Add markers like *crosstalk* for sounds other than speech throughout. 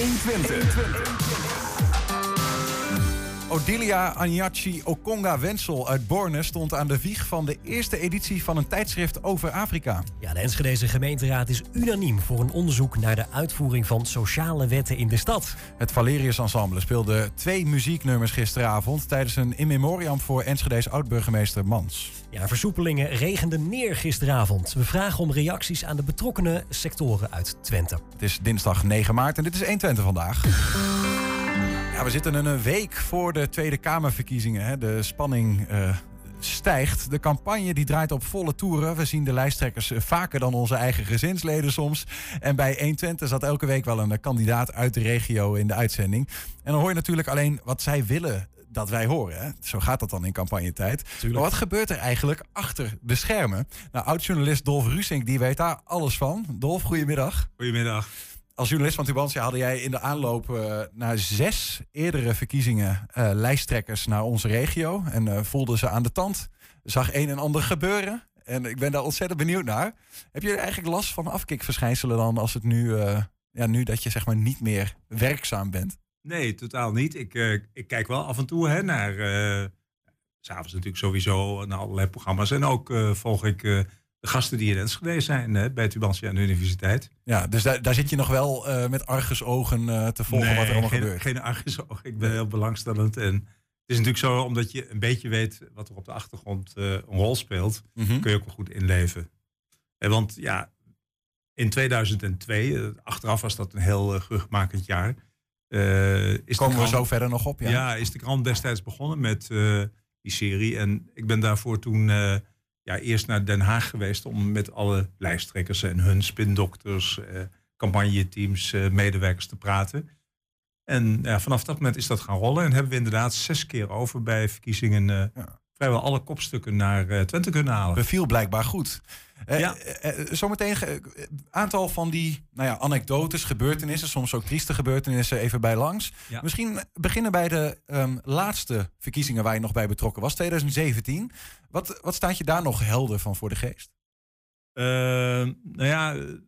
120. Odilia Anyachi Okonga Wensel uit Borne stond aan de wieg van de eerste editie van een tijdschrift over Afrika. Ja, de Enschedeze gemeenteraad is unaniem voor een onderzoek naar de uitvoering van sociale wetten in de stad. Het Valerius Ensemble speelde twee muzieknummers gisteravond tijdens een in memoriam voor Enschede's oud-burgemeester Mans. Ja, versoepelingen regenden neer gisteravond. We vragen om reacties aan de betrokkenen sectoren uit Twente. Het is dinsdag 9 maart en dit is 120 vandaag we zitten een week voor de Tweede Kamerverkiezingen. Hè. De spanning uh, stijgt. De campagne die draait op volle toeren. We zien de lijsttrekkers eh, vaker dan onze eigen gezinsleden soms. En bij 120 zat elke week wel een kandidaat uit de regio in de uitzending. En dan hoor je natuurlijk alleen wat zij willen dat wij horen. Hè? Zo gaat dat dan in campagnetijd. Tuurlijk. Maar wat gebeurt er eigenlijk achter de schermen? Nou, oud-journalist Dolf Rusink die weet daar alles van. Dolf, goedemiddag. Goedemiddag als journalist van Tubantia hadden jij in de aanloop uh, naar zes eerdere verkiezingen uh, lijsttrekkers naar onze regio. En uh, voelde ze aan de tand. Zag een en ander gebeuren. En ik ben daar ontzettend benieuwd naar. Heb je eigenlijk last van afkikverschijnselen dan als het nu, ja, nu dat je zeg maar niet meer werkzaam bent? Nee, totaal niet. Ik, ik kijk wel af en toe hè, naar, s'avonds natuurlijk sowieso, naar allerlei programma's. En ook volg ik de gasten die in Enschede zijn hè, bij Tubantia aan de universiteit. Ja, dus daar, daar zit je nog wel uh, met argusogen uh, te volgen wat er allemaal geen, gebeurt. geen argusogen. Ik ben heel belangstellend. En het is natuurlijk zo, omdat je een beetje weet wat er op de achtergrond uh, een rol speelt, mm -hmm. kun je ook wel goed inleven. En want ja, in 2002, achteraf was dat een heel uh, geruchtmakend jaar. is Komen we zo verder nog op? Ja, ja is de krant destijds begonnen met die serie. En ik ben daarvoor toen ja, eerst naar Den Haag geweest om met alle lijsttrekkers en hun spindokters, eh, campagneteams, eh, medewerkers te praten. En ja, vanaf dat moment is dat gaan rollen en hebben we inderdaad zes keer over bij verkiezingen eh, ja. Vrijwel alle kopstukken naar uh, Twente kunnen halen. Beviel blijkbaar goed. Eh, ja. Eh, eh, zometeen een aantal van die nou ja, anekdotes, gebeurtenissen, soms ook trieste gebeurtenissen, even bij langs. Misschien beginnen bij de um, laatste verkiezingen waar je nog bij betrokken was, 2017. Wat, wat staat je daar nog helder van voor de geest? Uh, nou ja, het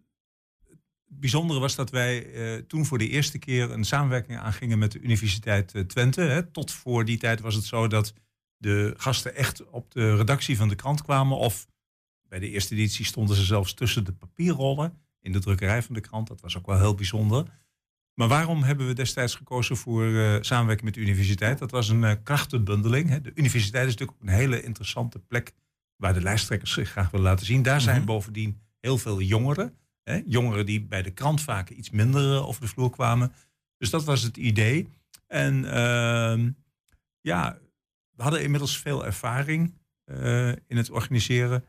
bijzondere was dat wij toen voor de eerste keer een samenwerking aangingen met de Universiteit Twente. Hè. Tot voor die tijd was het zo dat de gasten echt op de redactie van de krant kwamen of bij de eerste editie stonden ze zelfs tussen de papierrollen in de drukkerij van de krant. Dat was ook wel heel bijzonder. Maar waarom hebben we destijds gekozen voor uh, samenwerking met de universiteit? Dat was een uh, krachtenbundeling. Hè. De universiteit is natuurlijk een hele interessante plek waar de lijsttrekkers zich graag willen laten zien. Daar zijn mhm. bovendien heel veel jongeren. Hè. Jongeren die bij de krant vaak iets minder uh, over de vloer kwamen. Dus dat was het idee. En ehm, ja, we hadden inmiddels veel ervaring in het organiseren.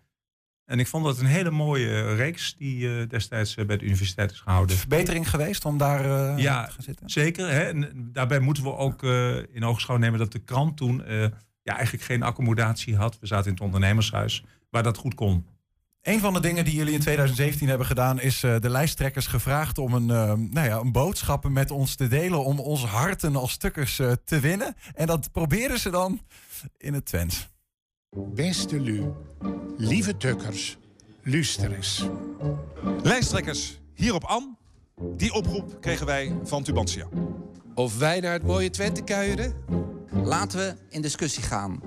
En ik vond dat een hele mooie reeks die uh, destijds uh, bij de universiteit is gehouden. Verbetering geweest om daar uh, ja, te gaan zitten? Zeker. Hè? En daarbij moeten we ook in oogschouw nemen dat de krant toen ja, eigenlijk geen accommodatie had. We zaten in het ondernemershuis waar dat goed kon. Een van de dingen die jullie in 2017 hebben gedaan, is de lijsttrekkers gevraagd om een, nou ja, een boodschap met ons te delen. Om onze harten als stukkers te winnen. En dat probeerden ze dan in het Twents. Beste Lu, lieve tukkers, luister eens. Lijsttrekkers, hierop aan. Die oproep kregen wij van Tubantia. Of wij naar het mooie Twente kuieren? Laten we in discussie gaan.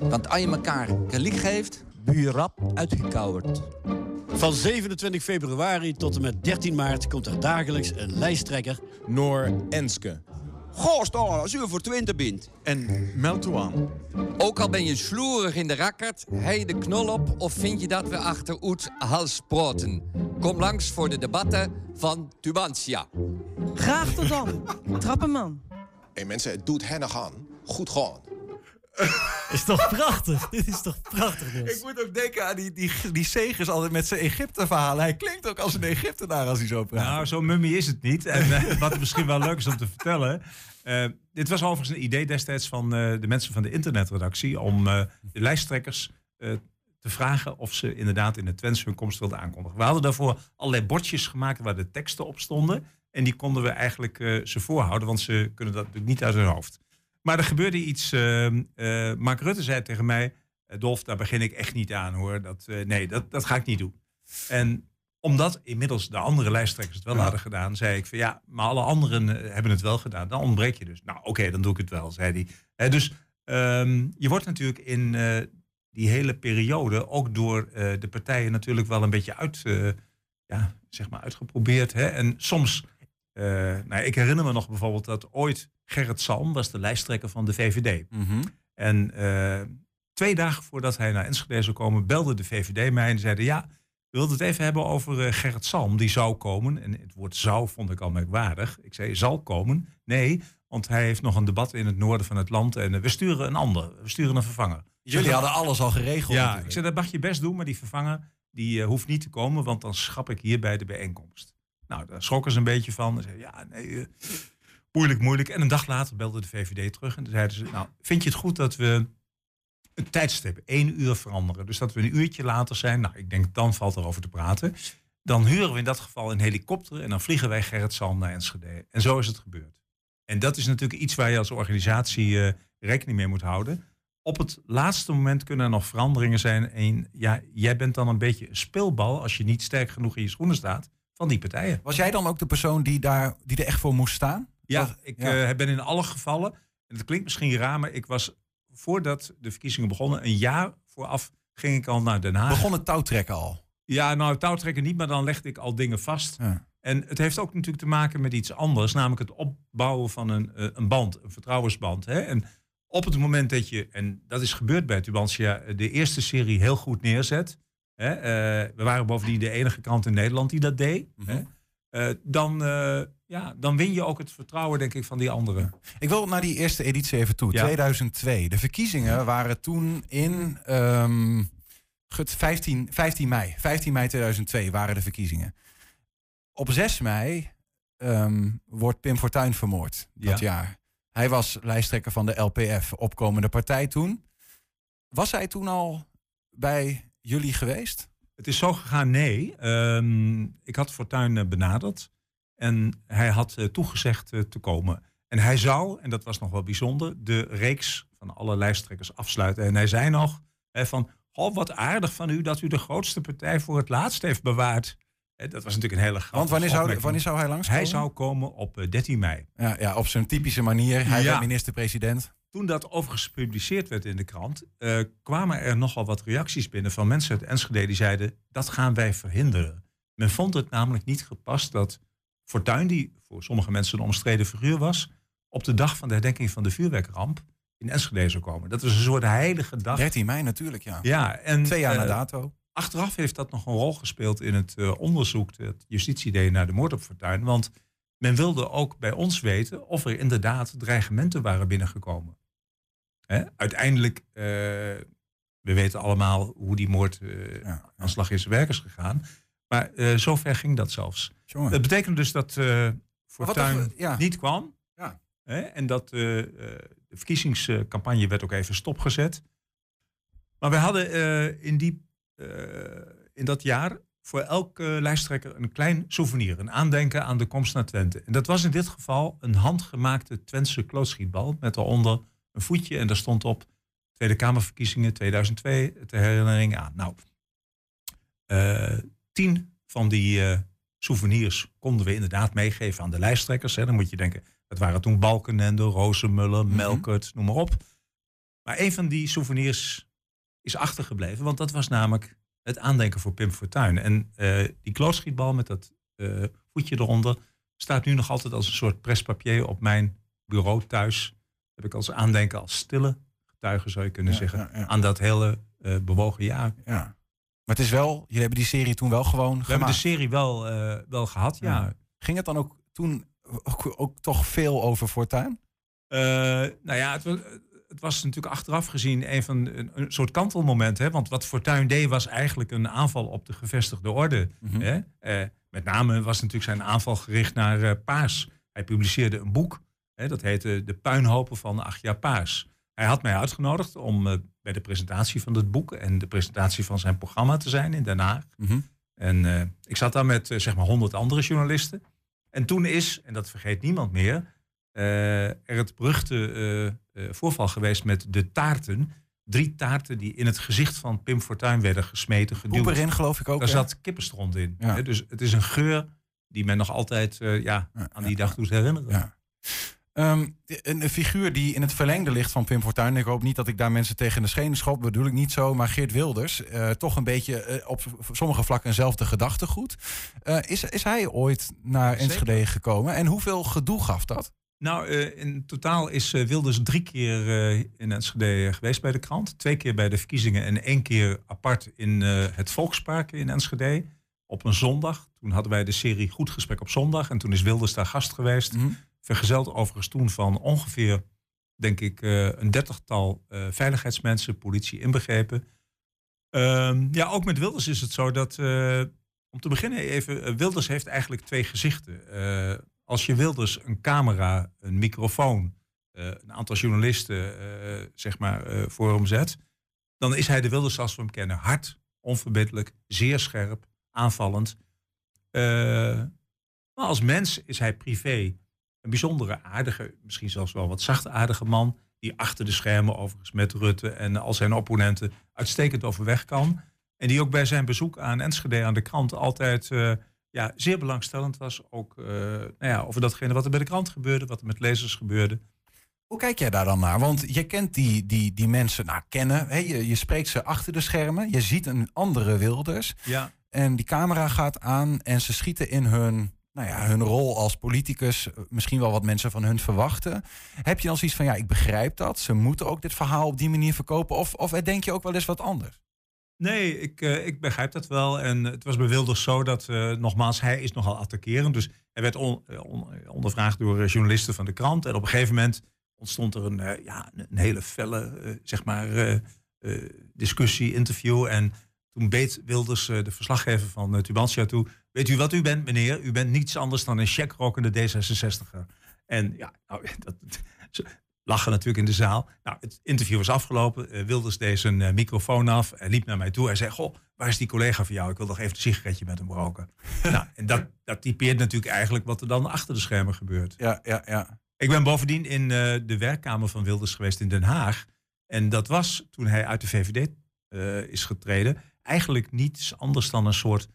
Want als je elkaar gelijk geeft... Buurrap uitgekauwerd. Van 27 februari tot en met 13 maart komt er dagelijks een lijsttrekker... Noor Enske. Ga staan als u voor Twente bent. En meld toe aan. Ook al ben je sloerig in de rakkert, hij de knol op... of vind je dat we achter Oet hals sproten? Kom langs voor de debatten van Tubantia. Graag tot dan. Trappenman. Hé hey mensen, het doet hen nog aan. Goed gaan. Is toch prachtig? *laughs* Dit is toch prachtig, Ik moet ook denken aan die, die, die Segers altijd met zijn Egypte-verhalen. Hij klinkt ook als een Egyptenaar als hij zo praat. Nou, zo'n mummie is het niet. En uh, wat misschien wel leuk is om te vertellen... Uh, dit was overigens een idee destijds van uh, de mensen van de internetredactie... om de lijsttrekkers te vragen of ze inderdaad in de Twents hun komst wilden aankondigen. We hadden daarvoor allerlei bordjes gemaakt waar de teksten op stonden. En die konden we eigenlijk ze voorhouden, want ze kunnen dat natuurlijk niet uit hun hoofd. Maar er gebeurde iets. Uh, uh, Mark Rutte zei tegen mij: eh, Dolf, daar begin ik echt niet aan hoor. Dat, uh, nee, dat, dat ga ik niet doen. En omdat inmiddels de andere lijsttrekkers het wel Ja. hadden gedaan, zei ik van ja, maar alle anderen eh, hebben het wel gedaan. Dan ontbreek je dus. Nou, oké, dan doe ik het wel, zei hij. Dus ehm, je wordt natuurlijk in eh, die hele periode ook door eh, de partijen natuurlijk wel een beetje uit, eh, ja, zeg maar uitgeprobeerd. Hè? En soms, eh, nou, ik herinner me nog bijvoorbeeld dat ooit Gerrit Salm was de lijsttrekker van de VVD. Mhm. En eh, twee dagen voordat hij naar Enschede zou komen, belde de VVD mij en zeiden: Ja, we wilden het even hebben over eh, Gerrit Salm. Die zou komen. En het woord zou vond ik al merkwaardig. Ik zei: Zal komen? Nee, want hij heeft nog een debat in het noorden van het land. En we sturen een ander. We sturen een vervanger. Jullie hadden alles al geregeld. Ja, natuurlijk. ik zei: Dat mag je best doen, maar die vervanger die, hoeft niet te komen, want dan schap ik hier bij de bijeenkomst. Nou, daar schrokken ze een beetje van. Ze zeiden, ja, nee, eh, moeilijk, moeilijk. En een dag later belde de VVD terug en zeiden ze, nou, vind je het goed dat we het tijdstip één uur veranderen? Dus dat we een uurtje later zijn. Nou, ik denk, dan valt er over te praten. Dan huren we in dat geval een helikopter en dan vliegen wij Gerrit Salm naar Enschede. En zo is het gebeurd. En dat is natuurlijk iets waar je als organisatie eh, rekening mee moet houden. Op het laatste moment kunnen er nog veranderingen zijn. En ja, jij bent dan een beetje een speelbal als je niet sterk genoeg in je schoenen staat van die partijen. Was jij dan ook de persoon die, daar, die er echt voor moest staan? Ja, Was- ik ja. eh, ben in alle gevallen, en het klinkt misschien raar, maar ik was voordat de verkiezingen begonnen, een jaar vooraf ging ik al naar Den Haag. Begon het touwtrekken al? Ja, nou touwtrekken niet, maar dan legde ik al dingen vast. Ja. En het heeft ook natuurlijk te maken met iets anders, namelijk het opbouwen van een, eh, een band, een vertrouwensband. Hè? En op het moment dat je, en dat is gebeurd bij Tubantia, de eerste serie heel goed neerzet. Hè? eh, we waren bovendien de enige krant in Nederland die dat deed. hè? Eh, dan, eh, ja, dan win je ook het vertrouwen, denk ik, van die anderen. Ik wil naar die eerste editie even toe, Ja. 2002. De verkiezingen waren toen in gut, 15, 15 mei. 15 mei 2002 waren de verkiezingen. Op 6 mei ehm, wordt Pim Fortuyn vermoord dat Ja. jaar. Hij was lijsttrekker van de LPF, opkomende partij toen. Was hij toen al bij jullie geweest? Het is zo gegaan, nee. Ehm, ik had Fortuyn eh, benaderd en hij had eh, toegezegd eh, te komen. En hij zou, en dat was nog wel bijzonder, de reeks van alle lijsttrekkers afsluiten. En hij zei nog hè, van, oh, wat aardig van u dat u de grootste partij voor het laatst heeft bewaard. Hè, dat was natuurlijk een hele grappige Want wanneer zou, wanneer zou hij langskomen? Hij zou komen op eh, 13 mei. Ja, ja, op zijn typische manier. Hij Ja. minister-president. Toen dat overigens gepubliceerd werd in de krant, eh, kwamen er nogal wat reacties binnen van mensen uit Enschede die zeiden: dat gaan wij verhinderen. Men vond het namelijk niet gepast dat Fortuyn, die voor sommige mensen een omstreden figuur was, op de dag van de herdenking van de vuurwerkramp in Enschede zou komen. Dat was een soort heilige dag. 13 mei natuurlijk, ja. Ja, en, Twee jaar na eh, dato. Achteraf heeft dat nog een rol gespeeld in het eh, onderzoek dat justitie deed naar de moord op Fortuyn. Want men wilde ook bij ons weten of er inderdaad dreigementen waren binnengekomen. Hè? Uiteindelijk, eh, we weten allemaal hoe die moord eh aanslag is werkers gegaan. Maar eh, zover ging dat zelfs. Jongen. Dat betekent dus dat Fortuyn ja. niet kwam. Ja. Hè? En dat de verkiezingscampagne werd ook even stopgezet. Maar we hadden in, die, in dat jaar voor elke lijsttrekker een klein souvenir. Een aandenken aan de komst naar Twente. En dat was in dit geval een handgemaakte Twentse klootschietbal. Met daaronder een voetje en daar stond op Tweede Kamerverkiezingen 2002 ter herinnering aan. Nou, eh, tien van die eh, souvenirs konden we inderdaad meegeven aan de lijsttrekkers. Hè. Dan moet je denken, dat waren toen Balkenende, Rozenmuller, Melkert, noem maar op. Maar een van die souvenirs is achtergebleven, want dat was namelijk het aandenken voor Pim Fortuyn. En eh, die klootschietbal met dat voetje eronder staat nu nog altijd als een soort prespapier op mijn bureau thuis. Heb ik als aandenken als stille getuige, zou je kunnen Ja, zeggen, ja, aan dat hele eh, bewogen jaar. Ja. Maar het is wel, jullie hebben die serie toen wel gewoon We hebben gemaakt. de serie wel, eh, wel gehad, ja. Ging het dan ook toen ook, ook toch veel over Fortuyn? Eh, nou ja, het was, het was natuurlijk achteraf gezien een van een, een soort kantelmoment. Hè? Want wat Fortuyn deed was eigenlijk een aanval op de gevestigde orde. Mhm. Hè? Met name was natuurlijk zijn aanval gericht naar Paas. Hij publiceerde een boek, hè? dat heette De puinhopen van acht jaar Paas. Hij had mij uitgenodigd om eh, bij de presentatie van het boek en de presentatie van zijn programma te zijn in Den Haag. Mhm. En eh, ik zat daar met eh, zeg maar honderd andere journalisten. En toen is, en dat vergeet niemand meer, er het beruchte voorval geweest met de taarten drie taarten die in het gezicht van Pim Fortuyn werden gesmeten, geduwd. Poep erin geloof ik ook. Daar hè? zat kippenstront in. Ja. Hè, Dus het is een geur die men nog altijd eh, ja, aan die dag doet herinneren. Ehm, een, een figuur die in het verlengde ligt van Pim Fortuyn. Ik hoop niet dat ik daar mensen tegen de schenen schop. Bedoel ik niet zo. Maar Geert Wilders, eh, toch een beetje eh, op sommige vlakken eenzelfde gedachtegoed. Eh, is, is hij ooit naar Enschede gekomen? En hoeveel gedoe gaf dat? Nou, in totaal is Wilders drie keer in Enschede geweest bij de krant. Twee keer bij de verkiezingen en één keer apart in het Volkspark in Enschede. Op een zondag. Toen hadden wij de serie Goed Gesprek op zondag. En toen is Wilders daar gast geweest. Vergezeld overigens toen van ongeveer, denk ik, eh, een dertigtal eh, veiligheidsmensen, politie inbegrepen. Ehm, ja, ook met Wilders is het zo dat, eh, om te beginnen even, Wilders heeft eigenlijk twee gezichten. Als je Wilders een camera, een microfoon, een aantal journalisten, zeg maar, voor hem zet, dan is hij de Wilders zoals we hem kennen. Hard, onverbiddelijk, zeer scherp, aanvallend. Maar als mens is hij privé een bijzondere, aardige, misschien zelfs wel wat zachtaardige man. Die achter de schermen overigens met Rutte en al zijn opponenten uitstekend overweg kan. En die ook bij zijn bezoek aan Enschede aan de krant altijd eh, ja, zeer belangstellend was. Ook eh, nou ja, over datgene wat er bij de krant gebeurde, wat er met lezers gebeurde. Hoe kijk jij daar dan naar? Want je kent die, die, die mensen, nou kennen, hè? Je, je spreekt ze achter de schermen. Je ziet een andere Wilders. Ja. En die camera gaat aan en ze schieten in hun, nou ja, hun rol als politicus. eh, Misschien wel wat mensen van hun verwachten. Heb je dan zoiets van, ja, ik begrijp dat. Ze moeten ook dit verhaal op die manier verkopen. Of, of denk je ook wel eens wat anders? Nee, ik, eh, ik begrijp dat wel. En het was bij Wilders zo dat, eh, nogmaals, hij is nogal attackerend. Dus hij werd on- on- ondervraagd door journalisten van de krant. En op een gegeven moment ontstond er een, ja, een hele felle, zeg maar, discussie, interview. En toen beet Wilders de verslaggever van Tubantia toe. Weet u wat u bent, meneer? U bent niets anders dan een checkrokkende D66er. En ja, nou, *laughs* dat, ze lachen natuurlijk in de zaal. Nou, het interview was afgelopen. Eh, Wilders deed zijn eh, microfoon af. Hij liep naar mij toe. Hij zei, goh, waar is die collega van jou? Ik wil nog even een sigaretje met hem roken. *laughs* nou, en dat, dat typeert natuurlijk eigenlijk wat er dan achter de schermen gebeurt. Ja, ja, ja. Ik ben bovendien in eh, de werkkamer van Wilders geweest in Den Haag. En dat was toen hij uit de VVD is getreden. Eigenlijk niets anders dan een soort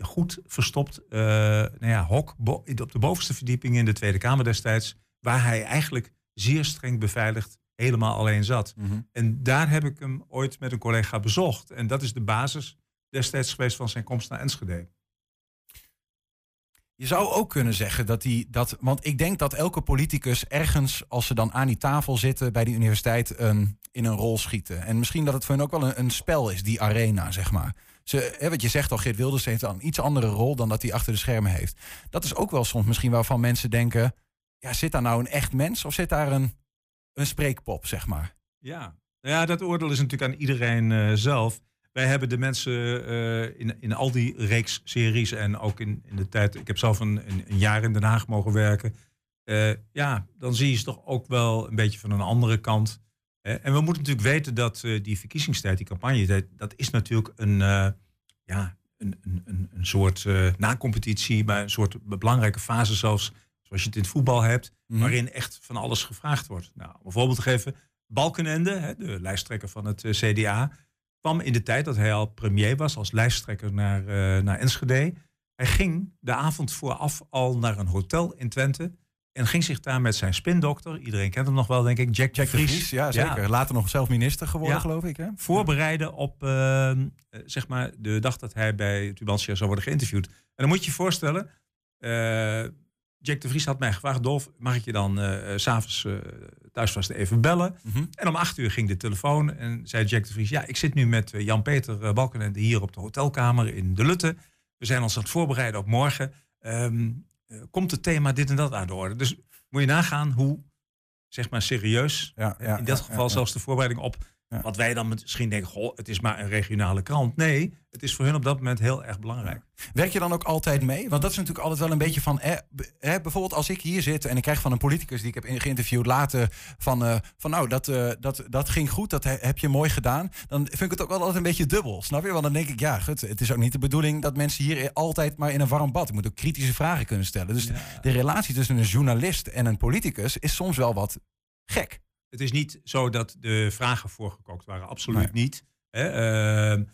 goed verstopt eh, nou ja, hok op de bovenste verdieping in de Tweede Kamer destijds. Waar hij eigenlijk zeer streng beveiligd helemaal alleen zat. En daar heb ik hem ooit met een collega bezocht. En dat is de basis destijds geweest van zijn komst naar Enschede. Je zou ook kunnen zeggen dat die dat. Want ik denk dat elke politicus ergens, als ze dan aan die tafel zitten bij die universiteit, een, in een rol schieten. En misschien dat het voor hen ook wel een, een spel is, die arena, zeg maar. Ze, wat je zegt al, Geert Wilders heeft een iets andere rol dan dat hij achter de schermen heeft. Dat is ook wel soms misschien waarvan mensen denken: ja, zit daar nou een echt mens of zit daar een, een spreekpop, zeg maar? Ja. Nou ja, dat oordeel is natuurlijk aan iedereen eh, zelf. Wij hebben de mensen eh, in, in al die reeks series en ook in, in de tijd... Ik heb zelf een, een, een jaar in Den Haag mogen werken. Eh, ja, dan zie je ze toch ook wel een beetje van een andere kant. En we moeten natuurlijk weten dat eh, die verkiezingstijd, die campagnetijd... dat is natuurlijk een, eh, ja, een, een, een, soort eh na-competitie... maar een soort belangrijke fase zelfs, zoals je het in het voetbal hebt... Mhm. waarin echt van alles gevraagd wordt. Nou, om een voorbeeld te geven... Balkenende, hè, de lijsttrekker van het CDA, kwam in de tijd dat hij al premier was als lijsttrekker naar, naar Enschede. Hij ging de avond vooraf al naar een hotel in Twente en ging zich daar met zijn spindokter, iedereen kent hem nog wel denk ik, Jack, Jack de Vries, ja zeker. Later nog zelf minister geworden, Ja. geloof ik. Hè? voorbereiden op eh, eh, zeg maar de dag dat hij bij Tubantia zou worden geïnterviewd. En dan moet je je voorstellen, eh, Jack de Vries had mij gevraagd, Dolf, mag ik je dan s s'avonds thuis vast even bellen? En om acht uur ging de telefoon en zei Jack de Vries, ja, ik zit nu met Jan-Peter Balkenende hier op de hotelkamer in De Lutte. We zijn ons aan het voorbereiden op morgen. Ehm, eh, komt het thema dit en dat aan de orde? Dus moet je nagaan hoe, zeg maar, serieus, Ja, ja, in dat geval zelfs de voorbereiding op wat wij dan misschien denken, goh, het is maar een regionale krant. Nee, het is voor hun op dat moment heel erg belangrijk. Werk je dan ook altijd mee? Want dat is natuurlijk altijd wel een beetje van. Hè, bijvoorbeeld als ik hier zit en ik krijg van een politicus die ik heb geïnterviewd later van, eh, van nou, dat, eh, dat, dat ging goed, dat he- heb je mooi gedaan. Dan vind ik het ook wel altijd een beetje dubbel. Snap je? Want dan denk ik, ja, goed, het is ook niet de bedoeling dat mensen hier altijd maar in een warm bad. Je moet ook kritische vragen kunnen stellen. Dus de relatie tussen een journalist en een politicus is soms wel wat gek. Het is niet zo dat de vragen voorgekookt waren. Absoluut Nee. niet. Hè? Ehm,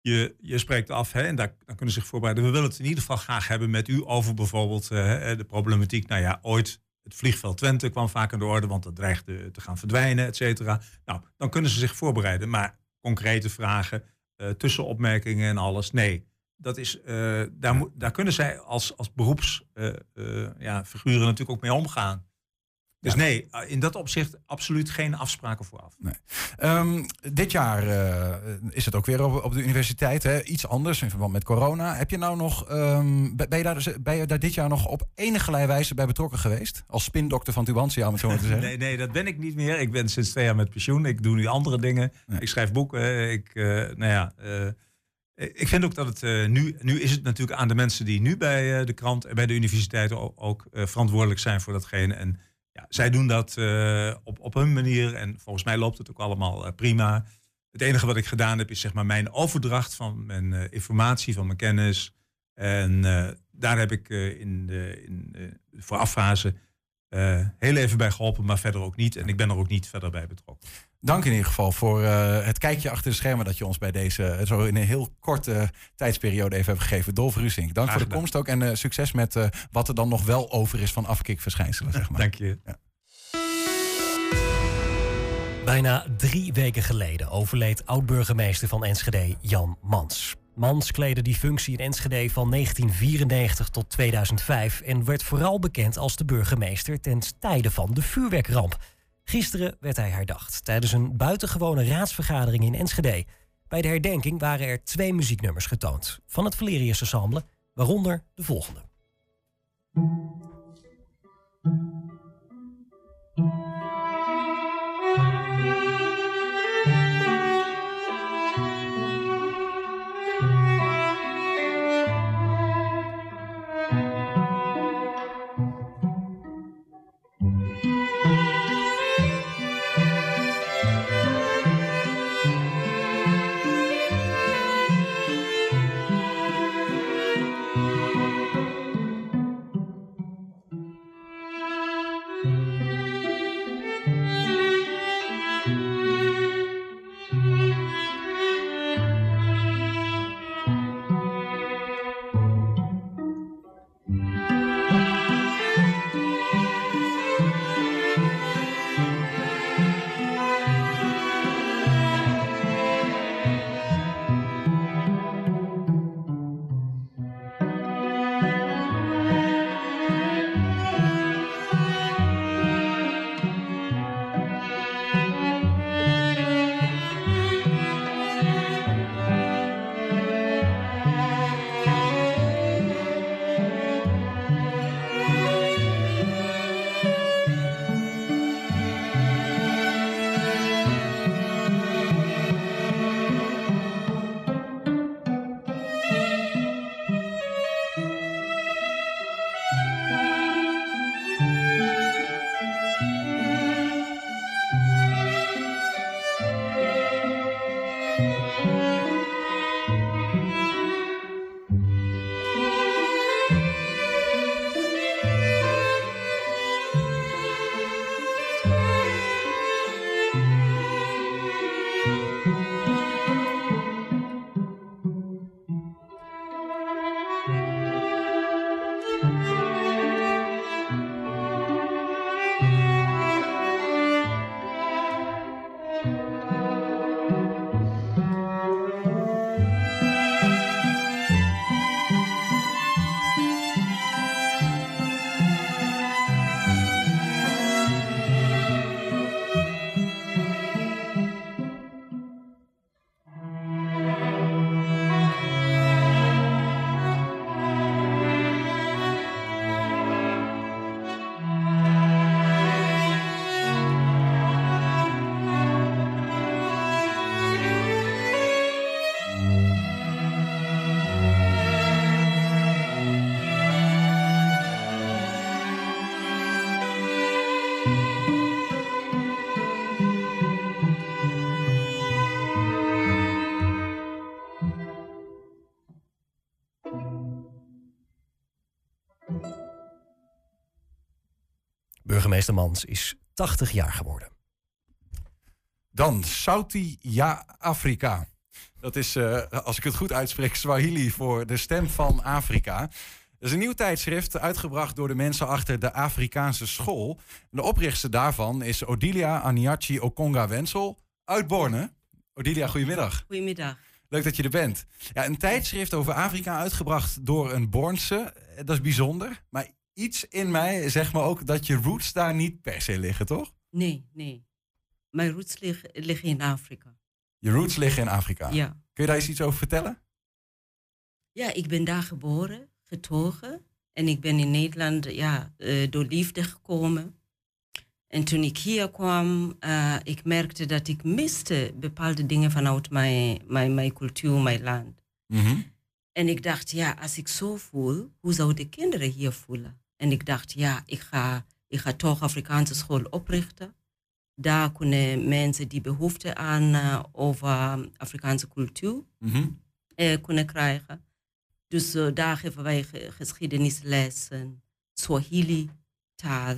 je, je spreekt af hè, en daar, dan kunnen ze zich voorbereiden. We willen het in ieder geval graag hebben met u over bijvoorbeeld eh, de problematiek. Nou ja, ooit het vliegveld Twente kwam vaak aan de orde, want dat dreigde te gaan verdwijnen, et cetera. Nou, dan kunnen ze zich voorbereiden. Maar concrete vragen, eh, tussenopmerkingen en alles, nee. Dat is, eh, daar, daar kunnen zij als, als beroepsfiguren ja, natuurlijk ook mee omgaan. Dus nee, eh, in dat opzicht absoluut geen afspraken vooraf. Ehm, dit jaar eh, is het ook weer op, op de universiteit. Hè? Iets anders in verband met corona. Heb je nou nog, ehm, ben, je daar, ben je daar dit jaar nog op enige wijze bij betrokken geweest? Als spindokter van Tubantia, om het zo maar te *laughs* zeggen. Nee, nee, dat ben ik niet meer. Ik ben sinds twee jaar met pensioen. Ik doe nu andere dingen. Ik schrijf boeken. Ik, eh, nou ja, ik vind ook dat het nu, nu is het natuurlijk aan de mensen die nu bij de krant en bij de universiteit ook, ook verantwoordelijk zijn voor datgene. En zij doen dat eh, op, op hun manier. En volgens mij loopt het ook allemaal eh, prima. Het enige wat ik gedaan heb, is zeg maar mijn overdracht van mijn eh, informatie, van mijn kennis. En daar heb ik in de in, heel even bij geholpen, maar verder ook niet. En ik ben er ook niet verder bij betrokken. Dank in ieder geval voor eh, het kijkje achter de schermen dat je ons bij deze eh, zo in een heel korte tijdsperiode even hebt gegeven. Dolf Rusink, dank voor de komst ook en eh, succes met eh, wat er dan nog wel over is van afkikverschijnselen. Zeg maar. Dank je. Bijna drie weken geleden overleed oud-burgemeester van Enschede Jan Mans. Mans kleedde die functie in Enschede van 1994 tot 2005 en werd vooral bekend als de burgemeester ten tijde van de vuurwerkramp. Gisteren werd hij herdacht tijdens een buitengewone raadsvergadering in Enschede. Bij de herdenking waren er twee muzieknummers getoond van het Valerius Ensemble, waaronder de volgende. Is 80 jaar geworden. Dan Saudi-Afrika. Dat is, uh, als ik het goed uitspreek, Swahili voor de stem van Afrika. Dat is een nieuw tijdschrift uitgebracht door de mensen achter de Afrikaanse school. De oprichter daarvan is Odilia Aniachi Okonga-Wensel uit Borne. Odilia, goedemiddag. Goedemiddag. Leuk dat je er bent. Ja, een tijdschrift over Afrika uitgebracht door een Bornse. Dat is bijzonder. Maar iets in mij zegt me ook dat je roots daar niet per se liggen, toch? Nee, nee. Mijn roots liggen, liggen in Afrika. Je roots liggen in Afrika? Ja. Kun je daar eens iets over vertellen? Ja, ik ben daar geboren, getogen. En ik ben in Nederland ja, uh, door liefde gekomen. En toen ik hier kwam, uh, ik merkte dat ik miste bepaalde dingen vanuit mijn, mijn, mijn cultuur, mijn land. Mm -hmm. En ik dacht, ja, als ik zo voel, hoe zouden de kinderen hier voelen? En ik dacht, ja, ik ga, ik ga toch Afrikaanse school oprichten. Daar kunnen mensen die behoefte aan uh, over Afrikaanse cultuur mm -hmm. uh, kunnen krijgen. Dus uh, daar geven wij geschiedenislessen, Swahili, taal.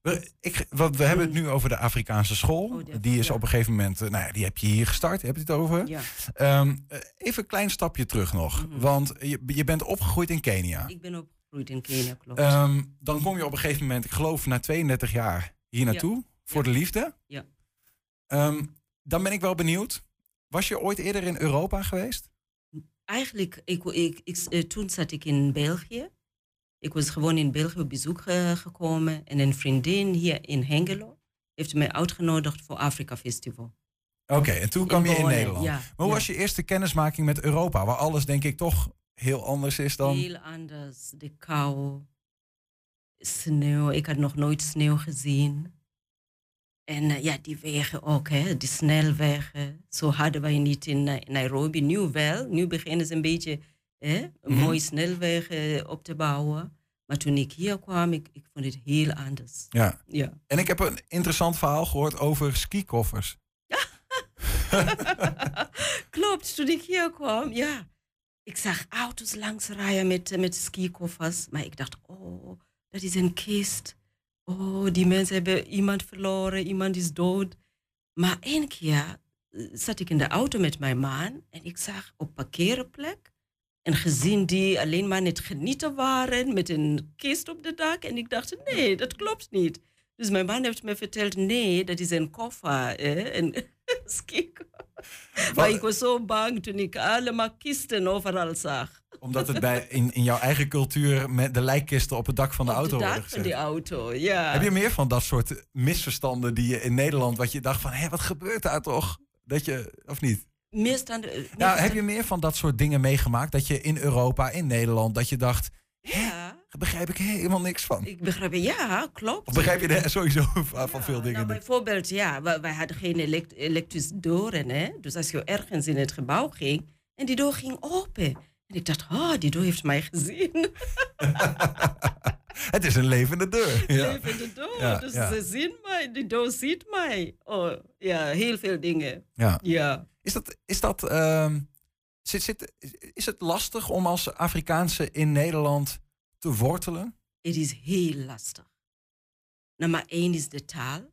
We, ik, wat, we hebben het nu over de Afrikaanse school. Oh, die is ja. op een gegeven moment, nou ja, die heb je hier gestart. Heb je het over? Ja. Um, even een klein stapje terug nog. Mm -hmm. Want je, je bent opgegroeid in Kenia. Ik ben opgegroeid in Kenia, klopt. Um, dan kom je op een gegeven moment, ik geloof na 32 jaar, hier naartoe. Ja. Voor ja. de liefde. Ja. Um, dan ben ik wel benieuwd. Was je ooit eerder in Europa geweest? Eigenlijk, ik, ik, ik, uh, toen zat ik in België. Ik was gewoon in België op bezoek uh, gekomen. En een vriendin hier in Hengelo heeft mij uitgenodigd voor Afrika Festival. Oké, okay, en toen kwam je in Nederland. Ja, maar hoe ja. was je eerste kennismaking met Europa? Waar alles denk ik toch heel anders is dan... Heel anders. De kou, sneeuw. Ik had nog nooit sneeuw gezien. En uh, ja, die wegen ook, hè, die snelwegen. Zo hadden wij niet in uh, Nairobi. Nu wel. Nu beginnen ze een beetje hè, mm -hmm. mooie snelwegen op te bouwen. Maar toen ik hier kwam, ik, ik vond het heel anders. Ja. ja. En ik heb een interessant verhaal gehoord over skikoffers. *laughs* Klopt, toen ik hier kwam, ja. Ik zag auto's langs rijden met, met skikoffers. Maar ik dacht, oh, dat is een kist. Oh, die mensen hebben iemand verloren, iemand is dood. Maar één keer zat ik in de auto met mijn man en ik zag op parkeerplek een gezin die alleen maar net genieten waren met een kist op de dak. En ik dacht, nee, dat klopt niet. Dus mijn man heeft me verteld, nee, dat is een koffer. Eh? Een. *laughs* Maar ik was zo bang toen ik allemaal kisten overal zag. Omdat het bij, in, in jouw eigen cultuur met de lijkkisten op het dak van de op auto dak worden gezet. van die auto, ja. Heb je meer van dat soort misverstanden die je in Nederland, wat je dacht van, hé, wat gebeurt daar toch? Dat je, of niet? Misstanden, nou, heb je meer van dat soort dingen meegemaakt? Dat je in Europa, in Nederland, dat je dacht, ja. daar begrijp ik helemaal niks van. Ik begrijp, ja, klopt. Of begrijp je er sowieso van ja, veel dingen nou? Bijvoorbeeld, ja, wij, wij hadden geen elekt elektrisch deuren, hè. Dus als je ergens in het gebouw ging, en die deur ging open. En ik dacht, oh, die deur heeft mij gezien. *laughs* Het is een levende deur. Ja. Levende deur. Ja, dus ze zien mij, die deur ziet mij. Oh, ja, heel veel dingen. Ja. ja. Is dat, is dat, uh, zit, zit, is het lastig om als Afrikaanse in Nederland te wortelen? Het is heel lastig. Nummer één is de taal.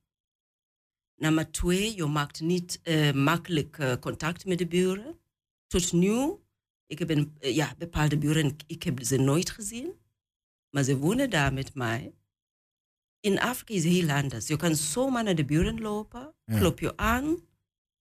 Nummer twee, je maakt niet uh, makkelijk uh, contact met de buren. Tot nu, ik heb een, uh, ja, bepaalde buren, ik heb ze nooit gezien. Maar ze wonen daar met mij. In Afrika is het heel anders. Je kan zomaar naar de buren lopen, ja. klop je aan,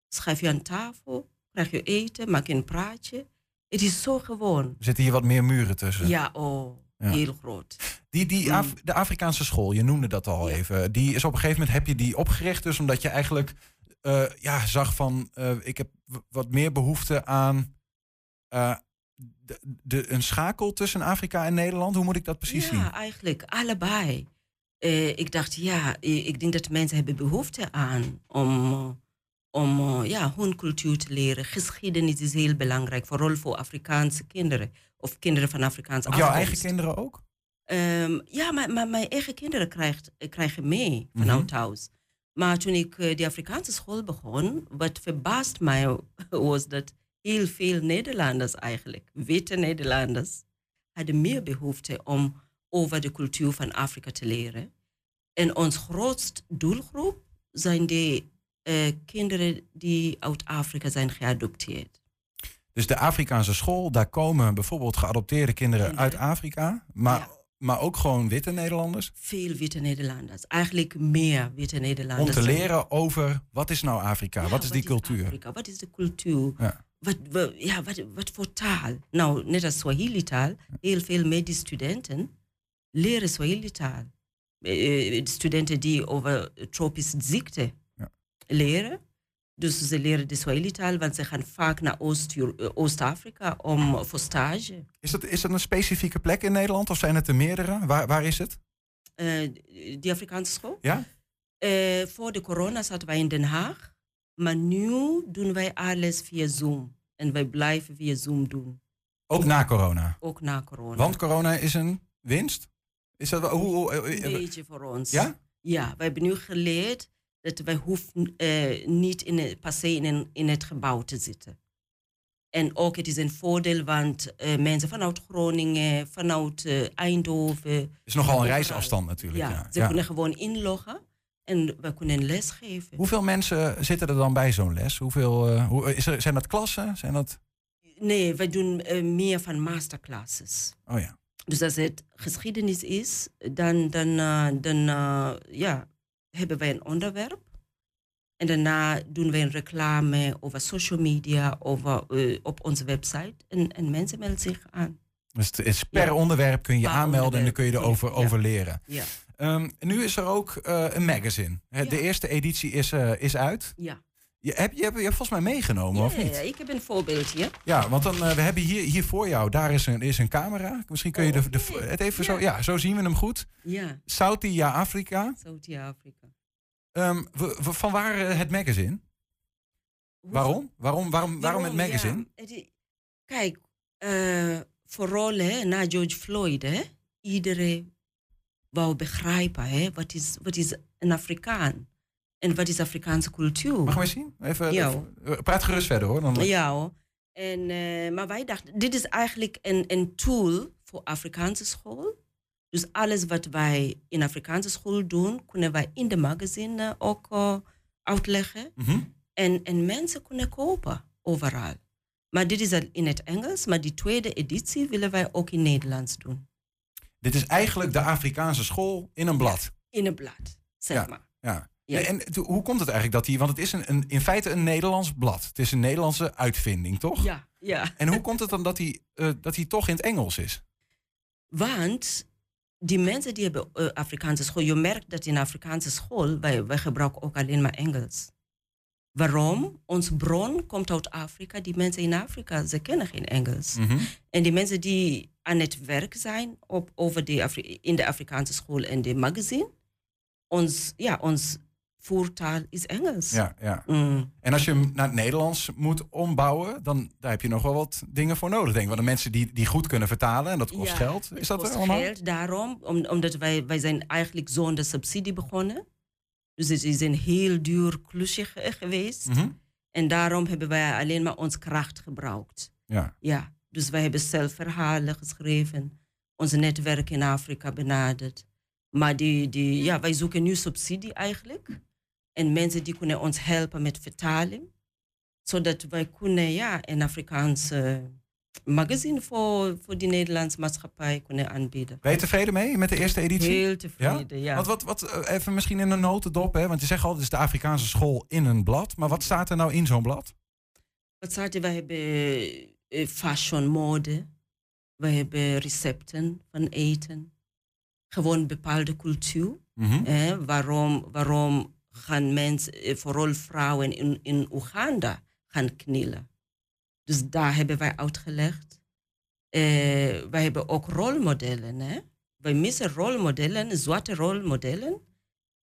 schrijf je aan tafel, krijg je eten, maak je een praatje. Het is zo gewoon. Er zitten hier wat meer muren tussen. Ja, oh, ja. heel groot. Die, die Af de Afrikaanse school, je noemde dat al ja. even. Die is op een gegeven moment, heb je die opgericht dus omdat je eigenlijk uh, ja, zag van, uh, ik heb wat meer behoefte aan uh, de, de, een schakel tussen Afrika en Nederland. Hoe moet ik dat precies ja, zien? Ja, eigenlijk allebei. ik dacht, ja, ik denk dat mensen hebben behoefte aan om om uh, ja, hun cultuur te leren. Geschiedenis is heel belangrijk, vooral voor Afrikaanse kinderen of kinderen van Afrikaanse afkomst. Jouw eigen kinderen ook? Um, ja, maar, maar, mijn eigen kinderen krijgt, krijgen mee vanuit mm -hmm. thuis. Maar toen ik uh, de Afrikaanse school begon, wat verbaasd mij *laughs* was dat heel veel Nederlanders eigenlijk, witte Nederlanders, hadden meer behoefte om over de cultuur van Afrika te leren. En ons grootste doelgroep zijn de eh, kinderen die uit Afrika zijn geadopteerd. Dus de Afrikaanse school, daar komen bijvoorbeeld geadopteerde kinderen uit Afrika, maar, maar ook gewoon witte Nederlanders. Veel witte Nederlanders, eigenlijk meer witte Om Nederlanders. te leren over wat is nou Afrika, wat is die cultuur. Afrika, wat is de cultuur? Ja. Wat, wa- ja, wat, wat voor taal? Nou, net als Swahili-taal, heel veel medestudenten leren Swahili-taal. Eh, studenten die over tropische ziekte leren. Dus ze leren de Swahili-taal, want ze gaan vaak naar Oost- Oost-Afrika om voor stage. Is dat, is dat een specifieke plek in Nederland of zijn het er meerdere? Waar, waar is het? Eh, die Afrikaanse school? Ja? Eh, voor de corona zaten wij in Den Haag. Maar nu doen wij alles via Zoom. En wij blijven via Zoom doen. Ook na corona. Ook na corona. Want corona is een winst? Is dat, hoe- Een eh, beetje voor ons. Ja? Ja, wij hebben nu geleerd dat wij hoeven eh, niet in, het- per se in, een- in het gebouw te zitten. En ook het is een voordeel, want eh, mensen vanuit Groningen, vanuit eh, Eindhoven... Het is nogal een reisafstand natuurlijk. Ja, Ja, ze Ja. kunnen gewoon inloggen en we kunnen les geven. Hoeveel mensen zitten er dan bij zo'n les? Hoeveel, hoe, is er, zijn dat klassen? Zijn dat... Nee, wij doen meer van masterclasses. Oh ja. Dus als het geschiedenis is, dan, dan, dan ja, hebben wij een onderwerp. En daarna doen wij een reclame over social media, over, eh, op onze website. En, en mensen melden zich aan. Dus het is per Ja. onderwerp kun je Per aanmelden en dan kun je erover ja. over leren. Ja. Ehm, nu is er ook eh, een magazine. De eerste editie is, eh, is uit. Ja. Je, heb, je, hebt, je hebt volgens mij meegenomen, of niet? ja, ik heb een voorbeeldje. Ja, want dan, we hebben hier, hier voor jou, daar is een, is een camera. Misschien kun je de, de, het even zo... Ja, zo zien we hem goed. Ja. Zuid-Afrika. Ehm, w- van waar eh, het magazine? Waarom? Waarom, waarom, waarom het magazine? Ja, kijk, eh, vooral hè, na George Floyd, hè, iedereen wou begrijpen hè, wat, is, wat is een Afrikaan en wat is Afrikaanse cultuur. Mag ik maar zien? Even, Ja, even- eh, praat gerust verder hoor. Dan, Ja. En, maar wij dachten, dit is eigenlijk een, een tool voor Afrikaanse school. Dus alles wat wij in Afrikaanse school doen, kunnen wij in de magazine eh, ook eh, uitleggen. Mhm. En, en mensen kunnen kopen overal. Maar dit is in het Engels, maar die tweede editie willen wij ook in Nederlands doen. Dit is eigenlijk de Afrikaanse school in een blad. In een blad, zeg ja, maar. Ja. Ja. En hoe komt het eigenlijk dat die... Want het is een, een, in feite een Nederlands blad. Het is een Nederlandse uitvinding, toch? Ja, ja. En hoe komt het dan dat hij eh, dat hij toch in het Engels is? Want die mensen die hebben eh, Afrikaanse school, je merkt dat in Afrikaanse school, wij, wij gebruiken ook alleen maar Engels. Waarom? Ons bron komt uit Afrika. Die mensen in Afrika, ze kennen geen Engels. Mhm. En die mensen die aan het werk zijn op, over de Afri- in de Afrikaanse school en de magazine, ons, ja, ons voertaal is Engels. Ja, ja. Mm. En als je hem naar het Nederlands moet ombouwen, dan daar heb je nog wel wat dingen voor nodig, denk ik. Want de mensen die, die goed kunnen vertalen, en dat kost Ja, geld. Is dat kost er allemaal? geld daarom, om, omdat wij, wij zijn eigenlijk zonder subsidie begonnen. Dus het is een heel duur klusje ge- geweest. Mhm. En daarom hebben wij alleen maar ons kracht gebruikt. Ja. Ja, dus wij hebben zelf verhalen geschreven, ons netwerk in Afrika benaderd. Maar die, die, ja, wij zoeken nu subsidie eigenlijk. En mensen die kunnen ons helpen met vertaling. Zodat wij kunnen ja, een Afrikaanse magazine voor, voor die Nederlandse maatschappij kunnen aanbieden. Ben je tevreden mee met de eerste editie? Heel tevreden, ja. Want wat, wat, eh, even misschien in een notendop, hè? want je zegt altijd, het is de Afrikaanse school in een blad. Maar wat staat er nou in zo'n blad? Wat staat er? We hebben eh, fashion, mode. We hebben recepten van eten. Gewoon bepaalde cultuur. Mhm. Waarom, waarom gaan mensen, eh, vooral vrouwen in, in Oeganda, gaan knielen? Dus daar hebben wij uitgelegd. Eh, wij hebben ook rolmodellen. Hè? Wij missen rolmodellen, zwarte rolmodellen,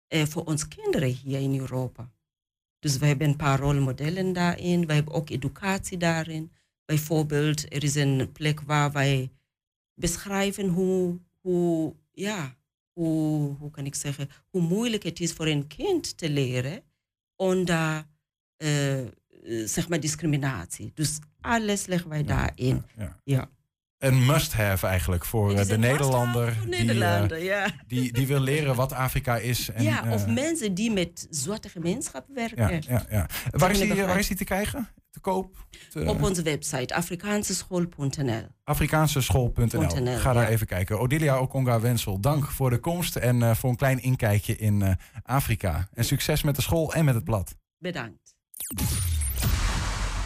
eh, voor onze kinderen hier in Europa. Dus we hebben een paar rolmodellen daarin. We hebben ook educatie daarin. Bijvoorbeeld, er is een plek waar wij beschrijven hoe, hoe, ja, hoe, hoe kan ik zeggen, hoe moeilijk het is voor een kind te leren onder eh, eh, zeg maar discriminatie. Dus alles leggen wij daarin. Ja. Ja. een must-have eigenlijk voor de Nederlander. voor die, eh, ja. die, die wil leren wat Afrika is. En, ja, of mensen die met zwarte gemeenschap werken. ja, ja, ja. Waar, is die, waar is die te krijgen? Te koop? Te- Op onze website afrikaanseschool.nl. Afrikaanseschool.nl. .nl, Ga daar ja. even kijken. Odilia Okonga Wensel, dank voor de komst en eh, voor een klein inkijkje in eh, Afrika. En succes met de school en met het blad. Bedankt.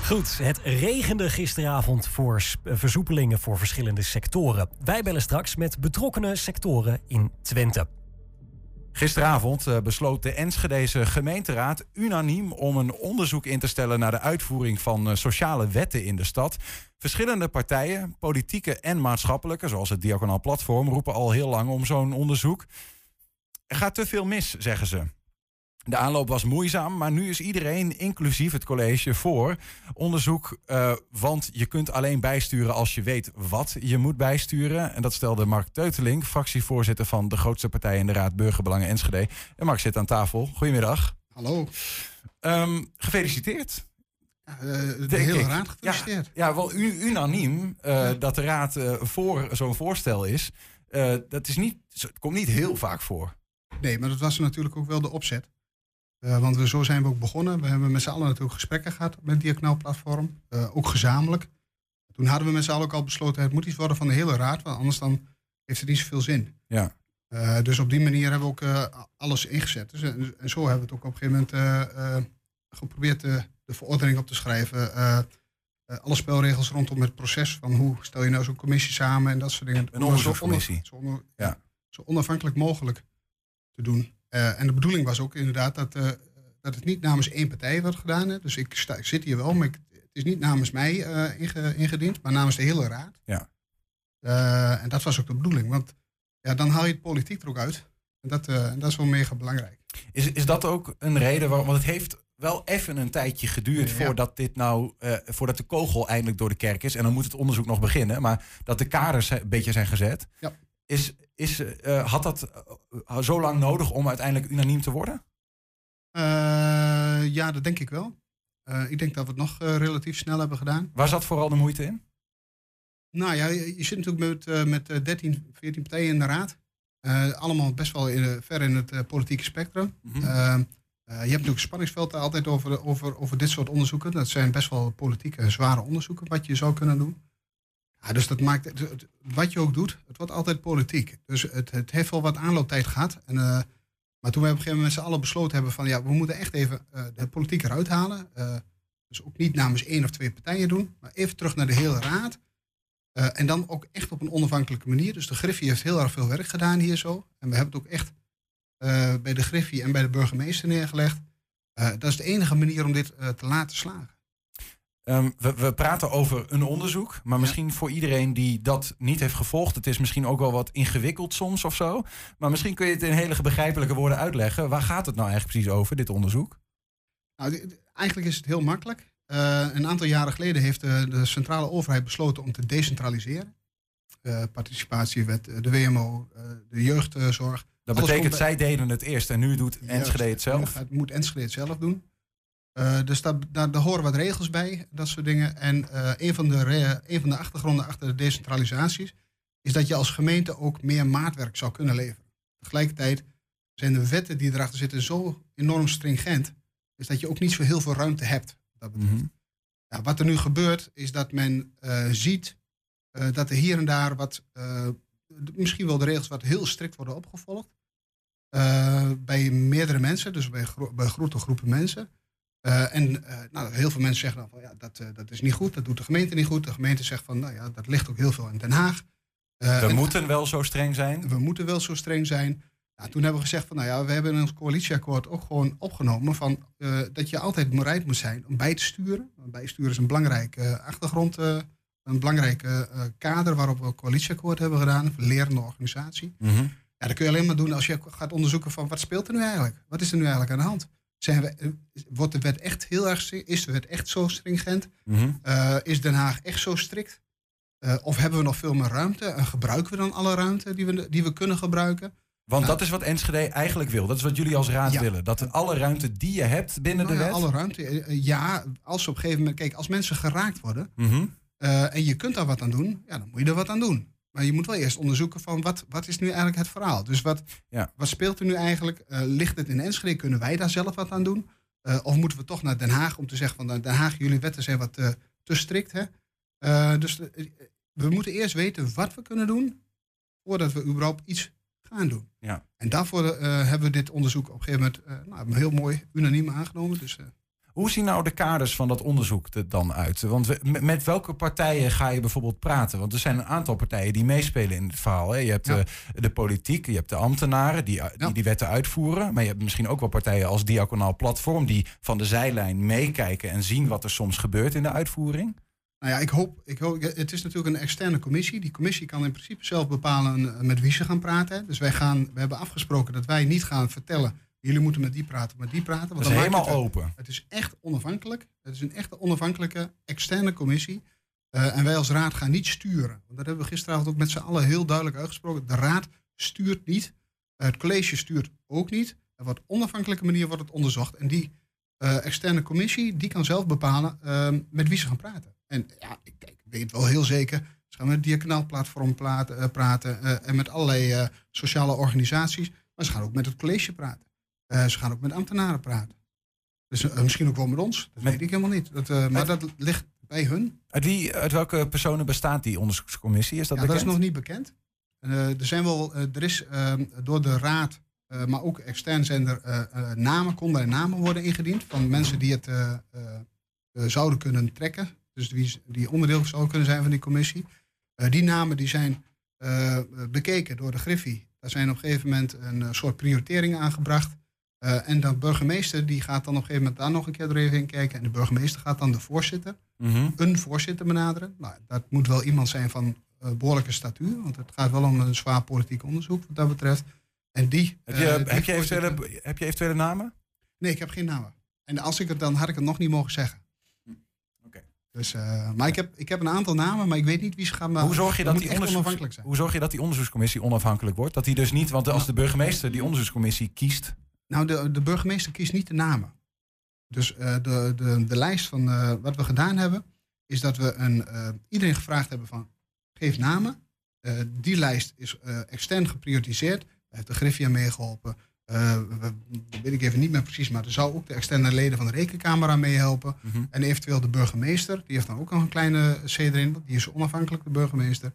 Goed, het regende gisteravond voor eh, versoepelingen voor verschillende sectoren. Wij bellen straks met betrokkenen sectoren in Twente. Gisteravond eh, besloot de Enschedeze gemeenteraad unaniem om een onderzoek in te stellen naar de uitvoering van eh, sociale wetten in de stad. Verschillende partijen, politieke en maatschappelijke, zoals het Diaconaal Platform, roepen al heel lang om zo'n onderzoek. Er gaat te veel mis, zeggen ze. De aanloop was moeizaam, maar nu is iedereen, inclusief het college, voor onderzoek. eh, want je kunt alleen bijsturen als je weet wat je moet bijsturen. En dat stelde Mark Teuteling, fractievoorzitter van de grootste partij in de Raad Burgerbelangen Enschede. En Mark zit aan tafel. Goedemiddag. Hallo. Gefeliciteerd. de Denk hele ik. raad gefeliciteerd. Ja, ja wel unaniem eh, dat de raad eh, voor zo'n voorstel is. Eh, dat is niet, het komt niet heel vaak voor. Nee, maar dat was natuurlijk ook wel de opzet. Eh, want we, zo zijn we ook begonnen. We hebben met z'n allen natuurlijk gesprekken gehad met het Diakonaal-platform. eh, ook gezamenlijk. Toen hadden we met z'n allen ook al besloten... het moet iets worden van de hele raad. Want anders dan heeft het niet zoveel zin. Ja. Eh, dus op die manier hebben we ook alles ingezet. Dus, en, en zo hebben we het ook op een gegeven moment geprobeerd de, de verordening op te schrijven. alle spelregels rondom het proces. Van hoe stel je nou zo'n commissie samen en dat soort dingen. Een Om zo onderzoekscommissie. onder- Zo, onder- Ja. zo onafhankelijk mogelijk te doen. Eh, en de bedoeling was ook inderdaad dat, eh, dat het niet namens één partij wordt gedaan. Hè. Dus ik, sta, ik zit hier wel, maar ik- het is niet namens mij eh, inge- ingediend, maar namens de hele raad. Ja. En dat was ook de bedoeling, want ja, dan haal je het politiek er ook uit. En dat, en dat is wel mega belangrijk. Is, is dat ook een reden waarom? Want het heeft wel even een tijdje geduurd Ja. voordat dit nou, voordat de kogel eindelijk door de kerk is. En dan moet het onderzoek nog beginnen. Maar dat de kaders een beetje zijn gezet. Ja. Is, is, eh, had dat eh, zo lang nodig om uiteindelijk unaniem te worden? Eh, ja, dat denk ik wel. Ik denk dat we het nog relatief snel hebben gedaan. Waar zat vooral de moeite in? Nou ja, je, je zit natuurlijk met, met eh, 13, 14 partijen in de raad. Allemaal best wel in, ver in het politieke spectrum. Mhm. Je hebt natuurlijk een spanningsveld altijd over, over, over dit soort onderzoeken. Dat zijn best wel politieke zware onderzoeken wat je zou kunnen doen. Ja, dus dat maakt, wat je ook doet, het wordt altijd politiek. Dus het, het heeft wel wat aanlooptijd gehad. En, eh, maar toen we op een gegeven moment met z'n allen besloten hebben van ja, we moeten echt even eh, de politiek eruit halen. Eh, dus ook niet namens één of twee partijen doen, maar even terug naar de hele raad. En dan ook echt op een onafhankelijke manier. Dus de Griffie heeft heel erg veel werk gedaan hier zo. En we hebben het ook echt bij de Griffie en bij de burgemeester neergelegd. Dat is de enige manier om dit te laten slagen. Ehm, we, we praten over een onderzoek, maar misschien voor iedereen die dat niet heeft gevolgd, het is misschien ook wel wat ingewikkeld soms of zo. Maar misschien kun je het in hele begrijpelijke woorden uitleggen. Waar gaat het nou eigenlijk precies over, dit onderzoek? Nou, eigenlijk is het heel makkelijk. Eh, een aantal jaren geleden heeft de, de centrale overheid besloten om te decentraliseren. Eh, participatiewet, eh, de WMO, eh, de jeugdzorg. Dat betekent, zij deden het eerst en nu doet Enschede het zelf. gaat- moet Enschede het zelf doen. Eh, dus daar, daar, daar horen wat regels bij, dat soort dingen. En eh, een, van de, een van de achtergronden achter de decentralisaties is dat je als gemeente ook meer maatwerk zou kunnen leveren. Tegelijkertijd zijn de wetten die erachter zitten zo enorm stringent, is dat je ook niet zo heel veel ruimte hebt. wat Dat betreft. Ja, wat er nu gebeurt, is dat men eh, ziet dat er hier en daar wat, misschien wel de regels wat heel strikt worden opgevolgd. Bij meerdere mensen, dus bij, gro- bij grote groepen mensen. Eh, en eh, nou, heel veel mensen zeggen dan van ja, dat, eh, dat is niet goed, dat doet de gemeente niet goed. De gemeente zegt van nou ja, dat ligt ook heel veel in Den Haag. We en- moeten wel zo streng zijn. we moeten wel zo streng zijn. Nou, toen hebben we gezegd van, nou ja, we hebben in ons coalitieakkoord ook gewoon opgenomen van dat je altijd bereid moet zijn om bij te sturen. Bijsturen is een belangrijke achtergrond, een belangrijke eh, kader waarop we een coalitieakkoord hebben gedaan, een lerende organisatie. Mhm. Ja, dat kun je alleen maar doen als je gaat onderzoeken van wat speelt er nu eigenlijk? Wat is er nu eigenlijk aan de hand? Zijn we, eh, wordt de wet echt heel erg is de wet echt zo stringent? Mhm. Eh, is Den Haag echt zo strikt? Eh, of hebben we nog veel meer ruimte? En gebruiken we dan alle ruimte die we, die we kunnen gebruiken? Want Nou, dat is wat Enschede eigenlijk wil. Dat is wat jullie als raad Ja. willen. Dat alle ruimte die je hebt binnen Nou de ja, wet. alle ruimte. Ja, als op een gegeven moment. Kijk, als mensen geraakt worden. Mhm. en je kunt daar wat aan doen, ja, dan moet je er wat aan doen. Maar je moet wel eerst onderzoeken van wat, wat is nu eigenlijk het verhaal. Dus wat, Ja. wat speelt er nu eigenlijk? Eh, ligt het in Enschede? Kunnen wij daar zelf wat aan doen? Eh, of moeten we toch naar Den Haag om te zeggen van nou, Den Haag, jullie wetten zijn wat eh, te strikt. Hè? Dus we moeten eerst weten wat we kunnen doen voordat we überhaupt iets gaan doen. Ja. En daarvoor hebben we dit onderzoek op een gegeven moment nou, heel mooi unaniem aangenomen. Dus, Hoe zien nou de kaders van dat onderzoek er dan uit? Want we- met- welke partijen ga je bijvoorbeeld praten? Want er zijn een aantal partijen die meespelen in het verhaal. Hè? Je hebt Ja. eh, de politiek, je hebt de ambtenaren die, die die wetten uitvoeren. Maar je hebt misschien ook wel partijen als Diaconaal Platform... die van de zijlijn meekijken en zien wat er soms gebeurt in de uitvoering. Nou ja, ik hoop, ik hoop, het is natuurlijk een externe commissie. Die commissie kan in principe zelf bepalen eh, met wie ze gaan praten. Dus wij gaan, we hebben afgesproken dat wij niet gaan vertellen, jullie moeten met die praten, met die praten. Dat is helemaal het, open. Het is echt onafhankelijk. Het is een echte onafhankelijke externe commissie. Eh, en wij als raad gaan niet sturen. Want dat hebben we gisteravond ook met z'n allen heel duidelijk uitgesproken. De raad stuurt niet. Het college stuurt ook niet. En op onafhankelijke manier wordt het onderzocht. En die eh, externe commissie die kan zelf bepalen eh, met wie ze gaan praten. En ja, ik, ik weet wel heel zeker. Ze gaan met het diakonaalplatform praten, eh, praten en met allerlei sociale organisaties. Maar ze gaan ook met het college praten. Eh, ze gaan ook met ambtenaren praten. Dus eh, misschien ook wel met ons. Dat weet ik helemaal niet. Dat, eh, maar dat ligt bij hun. Uit, wie, uit welke personen bestaat die onderzoekscommissie? Is dat ja, bekend? dat is nog niet bekend. Er zijn wel, er is ehm, door de raad, maar ook extern zijn er namen, konden er namen worden ingediend van mensen die het zouden kunnen trekken. Dus die, die onderdeel zouden kunnen zijn van die commissie. Die namen die zijn bekeken door de Griffie. Daar zijn op een gegeven moment een soort prioritering aangebracht. Eh, en de burgemeester die gaat dan op een gegeven moment daar nog een keer even in kijken. En de burgemeester gaat dan de voorzitter, Mhm. een voorzitter benaderen. Nou, dat moet wel iemand zijn van eh, behoorlijke statuur. Want het gaat wel om een zwaar politiek onderzoek wat dat betreft. En die, Heb je, eh, heb, je eventuele, heb je eventuele namen? Nee, ik heb geen namen. En als ik het dan had ik het nog niet mogen zeggen. Oké. Dus, maar ik heb, ik heb een aantal namen, maar ik weet niet wie ze gaan. maar Hoe zorg, je dat die onafhankelijk zijn? hoe zorg je dat die onderzoekscommissie onafhankelijk wordt? Dat die dus niet, want als de burgemeester die onderzoekscommissie kiest, Nou, de, de burgemeester kiest niet de namen. Dus eh, de, de, de lijst van eh, wat we gedaan hebben, is dat we een, eh, iedereen gevraagd hebben van geef namen. Die lijst is extern geprioritiseerd. Daar heeft de Griffia meegeholpen. Eh, we- dat weet ik even niet meer precies, maar er zou ook de externe leden van de rekenkamer aan meehelpen. Mhm. En eventueel de burgemeester, die heeft dan ook nog een kleine C erin, want die is onafhankelijk, de burgemeester.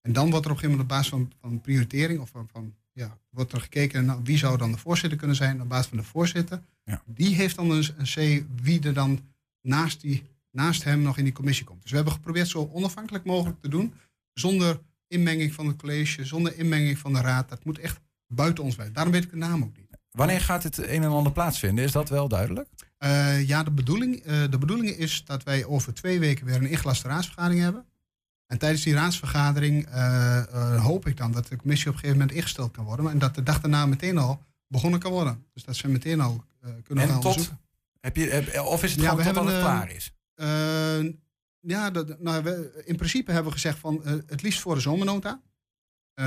En dan wordt er op een gegeven moment op basis van, van prioritering, of van, van ja, wordt er gekeken naar wie zou dan de voorzitter kunnen zijn op basis van de voorzitter. Ja. Die heeft dan een, een C wie er dan naast, die, naast hem nog in die commissie komt. Dus we hebben geprobeerd zo onafhankelijk mogelijk te doen, zonder inmenging van het college, zonder inmenging van de raad. Dat moet echt buiten ons bij. Daarom weet ik de naam ook niet. wanneer gaat het een en ander plaatsvinden? Is dat wel duidelijk? Eh, ja, de bedoeling, eh, de bedoeling is dat wij over twee weken weer een ingelaste raadsvergadering hebben. En tijdens die raadsvergadering eh, eh, hoop ik dan dat de commissie op een gegeven moment ingesteld kan worden. En dat de dag daarna meteen al begonnen kan worden. Dus dat ze meteen al eh, kunnen En gaan tot? onderzoeken. Heb je, heb- of is het Ja, gewoon totdat het klaar is? Ja, dat, nou, we, in principe hebben we gezegd van het liefst voor de zomernota.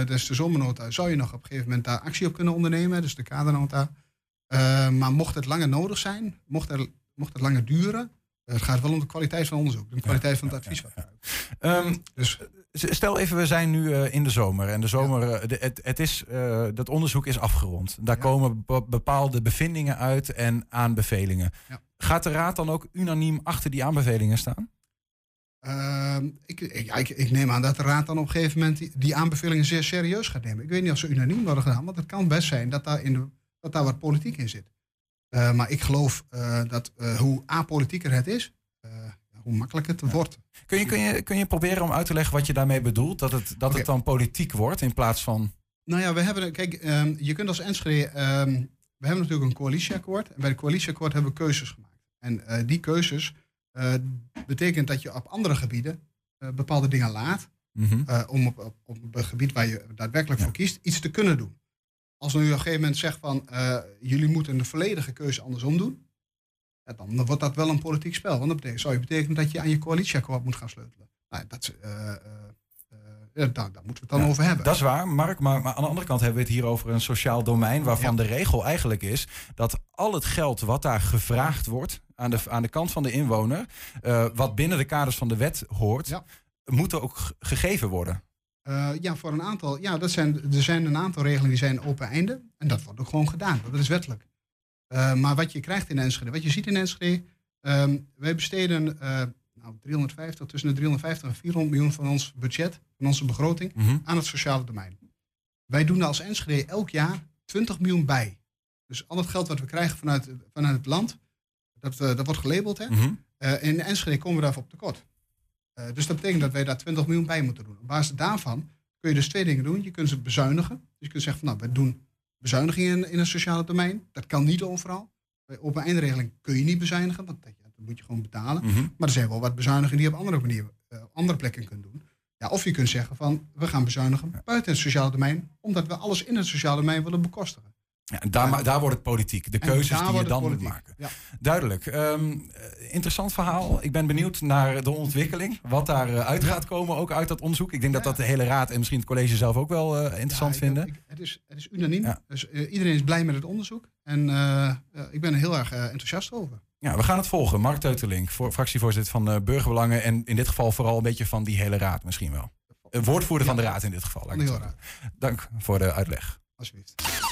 Dus de zomernota zou je nog op een gegeven moment daar actie op kunnen ondernemen. Dus de kadernota. Maar mocht het langer nodig zijn, mocht, er, mocht het langer duren. Het gaat wel om de kwaliteit van onderzoek, de kwaliteit van het advies. Ehm, Dus- Stel even, we zijn nu eh, in de zomer. En de zomer, eh, de- het, het is, eh, dat onderzoek is afgerond. Daar komen be- bepaalde bevindingen uit en aanbevelingen. Ja. Gaat de raad dan ook unaniem achter die aanbevelingen staan? Ehm, ik, ik, ik, ik neem aan dat de raad dan op een gegeven moment die, die aanbevelingen zeer serieus gaat nemen. Ik weet niet of ze unaniem worden gedaan, want het kan best zijn dat daar, in de, dat daar wat politiek in zit. Eh, maar ik geloof eh, dat eh, hoe apolitieker het is, hoe makkelijker het wordt. Kun je, kun, je, kun je proberen om uit te leggen wat je daarmee bedoelt? Dat het, dat het dan politiek wordt in plaats van... Nou ja, we hebben, kijk, ehm, je kunt als Enschede, ehm, we hebben natuurlijk een coalitieakkoord. En bij het coalitieakkoord hebben we keuzes gemaakt. En die keuzes betekent dat je op andere gebieden bepaalde dingen laat. Mhm. om op, op, op het gebied waar je daadwerkelijk voor kiest, iets te kunnen doen. Als nu op een gegeven moment zegt van, eh, jullie moeten de volledige keuze andersom doen. Ja, dan wordt dat wel een politiek spel. Want dat betekent, zou je betekenen dat je aan je coalitieakkoord moet gaan sleutelen. Nou, dat, ja, daar, daar moeten we het dan over hebben. Dat is waar, Mark. Maar, maar aan de andere kant hebben we het hier over een sociaal domein. waarvan de regel eigenlijk is dat al het geld wat daar gevraagd wordt. aan de, aan de kant van de inwoner. wat binnen de kaders van de wet hoort. moet er ook gegeven worden. Eh, ja, voor een aantal. Ja, dat zijn, er zijn een aantal regelingen die zijn open einde. En dat wordt ook gewoon gedaan. Dat is wettelijk. Eh, maar wat je krijgt in Enschede, wat je ziet in Enschede. ehm, wij besteden eh, nou, 350, tussen de 350 en 400 miljoen van ons budget, van onze begroting, Mhm. aan het sociale domein. Wij doen daar als Enschede elk jaar 20 miljoen bij. Dus al het geld wat we krijgen vanuit, vanuit het land, dat, dat wordt gelabeld. Hè? Eh, in Enschede komen we daarvoor op tekort. Eh, dus dat betekent dat wij daar 20 miljoen bij moeten doen. Op basis daarvan kun je dus twee dingen doen. Je kunt ze bezuinigen. Dus je kunt zeggen van nou, we doen bezuinigingen in, het sociale domein. Dat kan niet overal. Bij open eindregeling kun je niet bezuinigen, want dat, ja, dat moet je gewoon betalen. Mhm. Maar er zijn wel wat bezuinigingen die je op andere manieren, eh, op andere plekken kunt doen. Ja, of je kunt zeggen van we gaan bezuinigen buiten het sociale domein, omdat we alles in het sociale domein willen bekostigen. Ja, daar, daar wordt het politiek. De keuzes die je dan moet maken. ja. Duidelijk. Ehm, eh, interessant verhaal. Ik ben benieuwd naar de ontwikkeling. Wat daar eh, uit gaat komen, ook uit dat onderzoek. Ik denk dat dat de hele raad en misschien het college zelf ook wel eh, interessant ik- vinden. ik- het, is, het is unaniem. Dus iedereen is blij met het onderzoek. En ik ben er heel erg enthousiast over. Ja, we gaan het volgen. Mark Teutelink, voor, fractievoorzitter van Burgerbelangen. En in dit geval vooral een beetje van die hele raad misschien wel. Een woordvoerder van de raad in dit geval. Dank voor de uitleg. Alsjeblieft.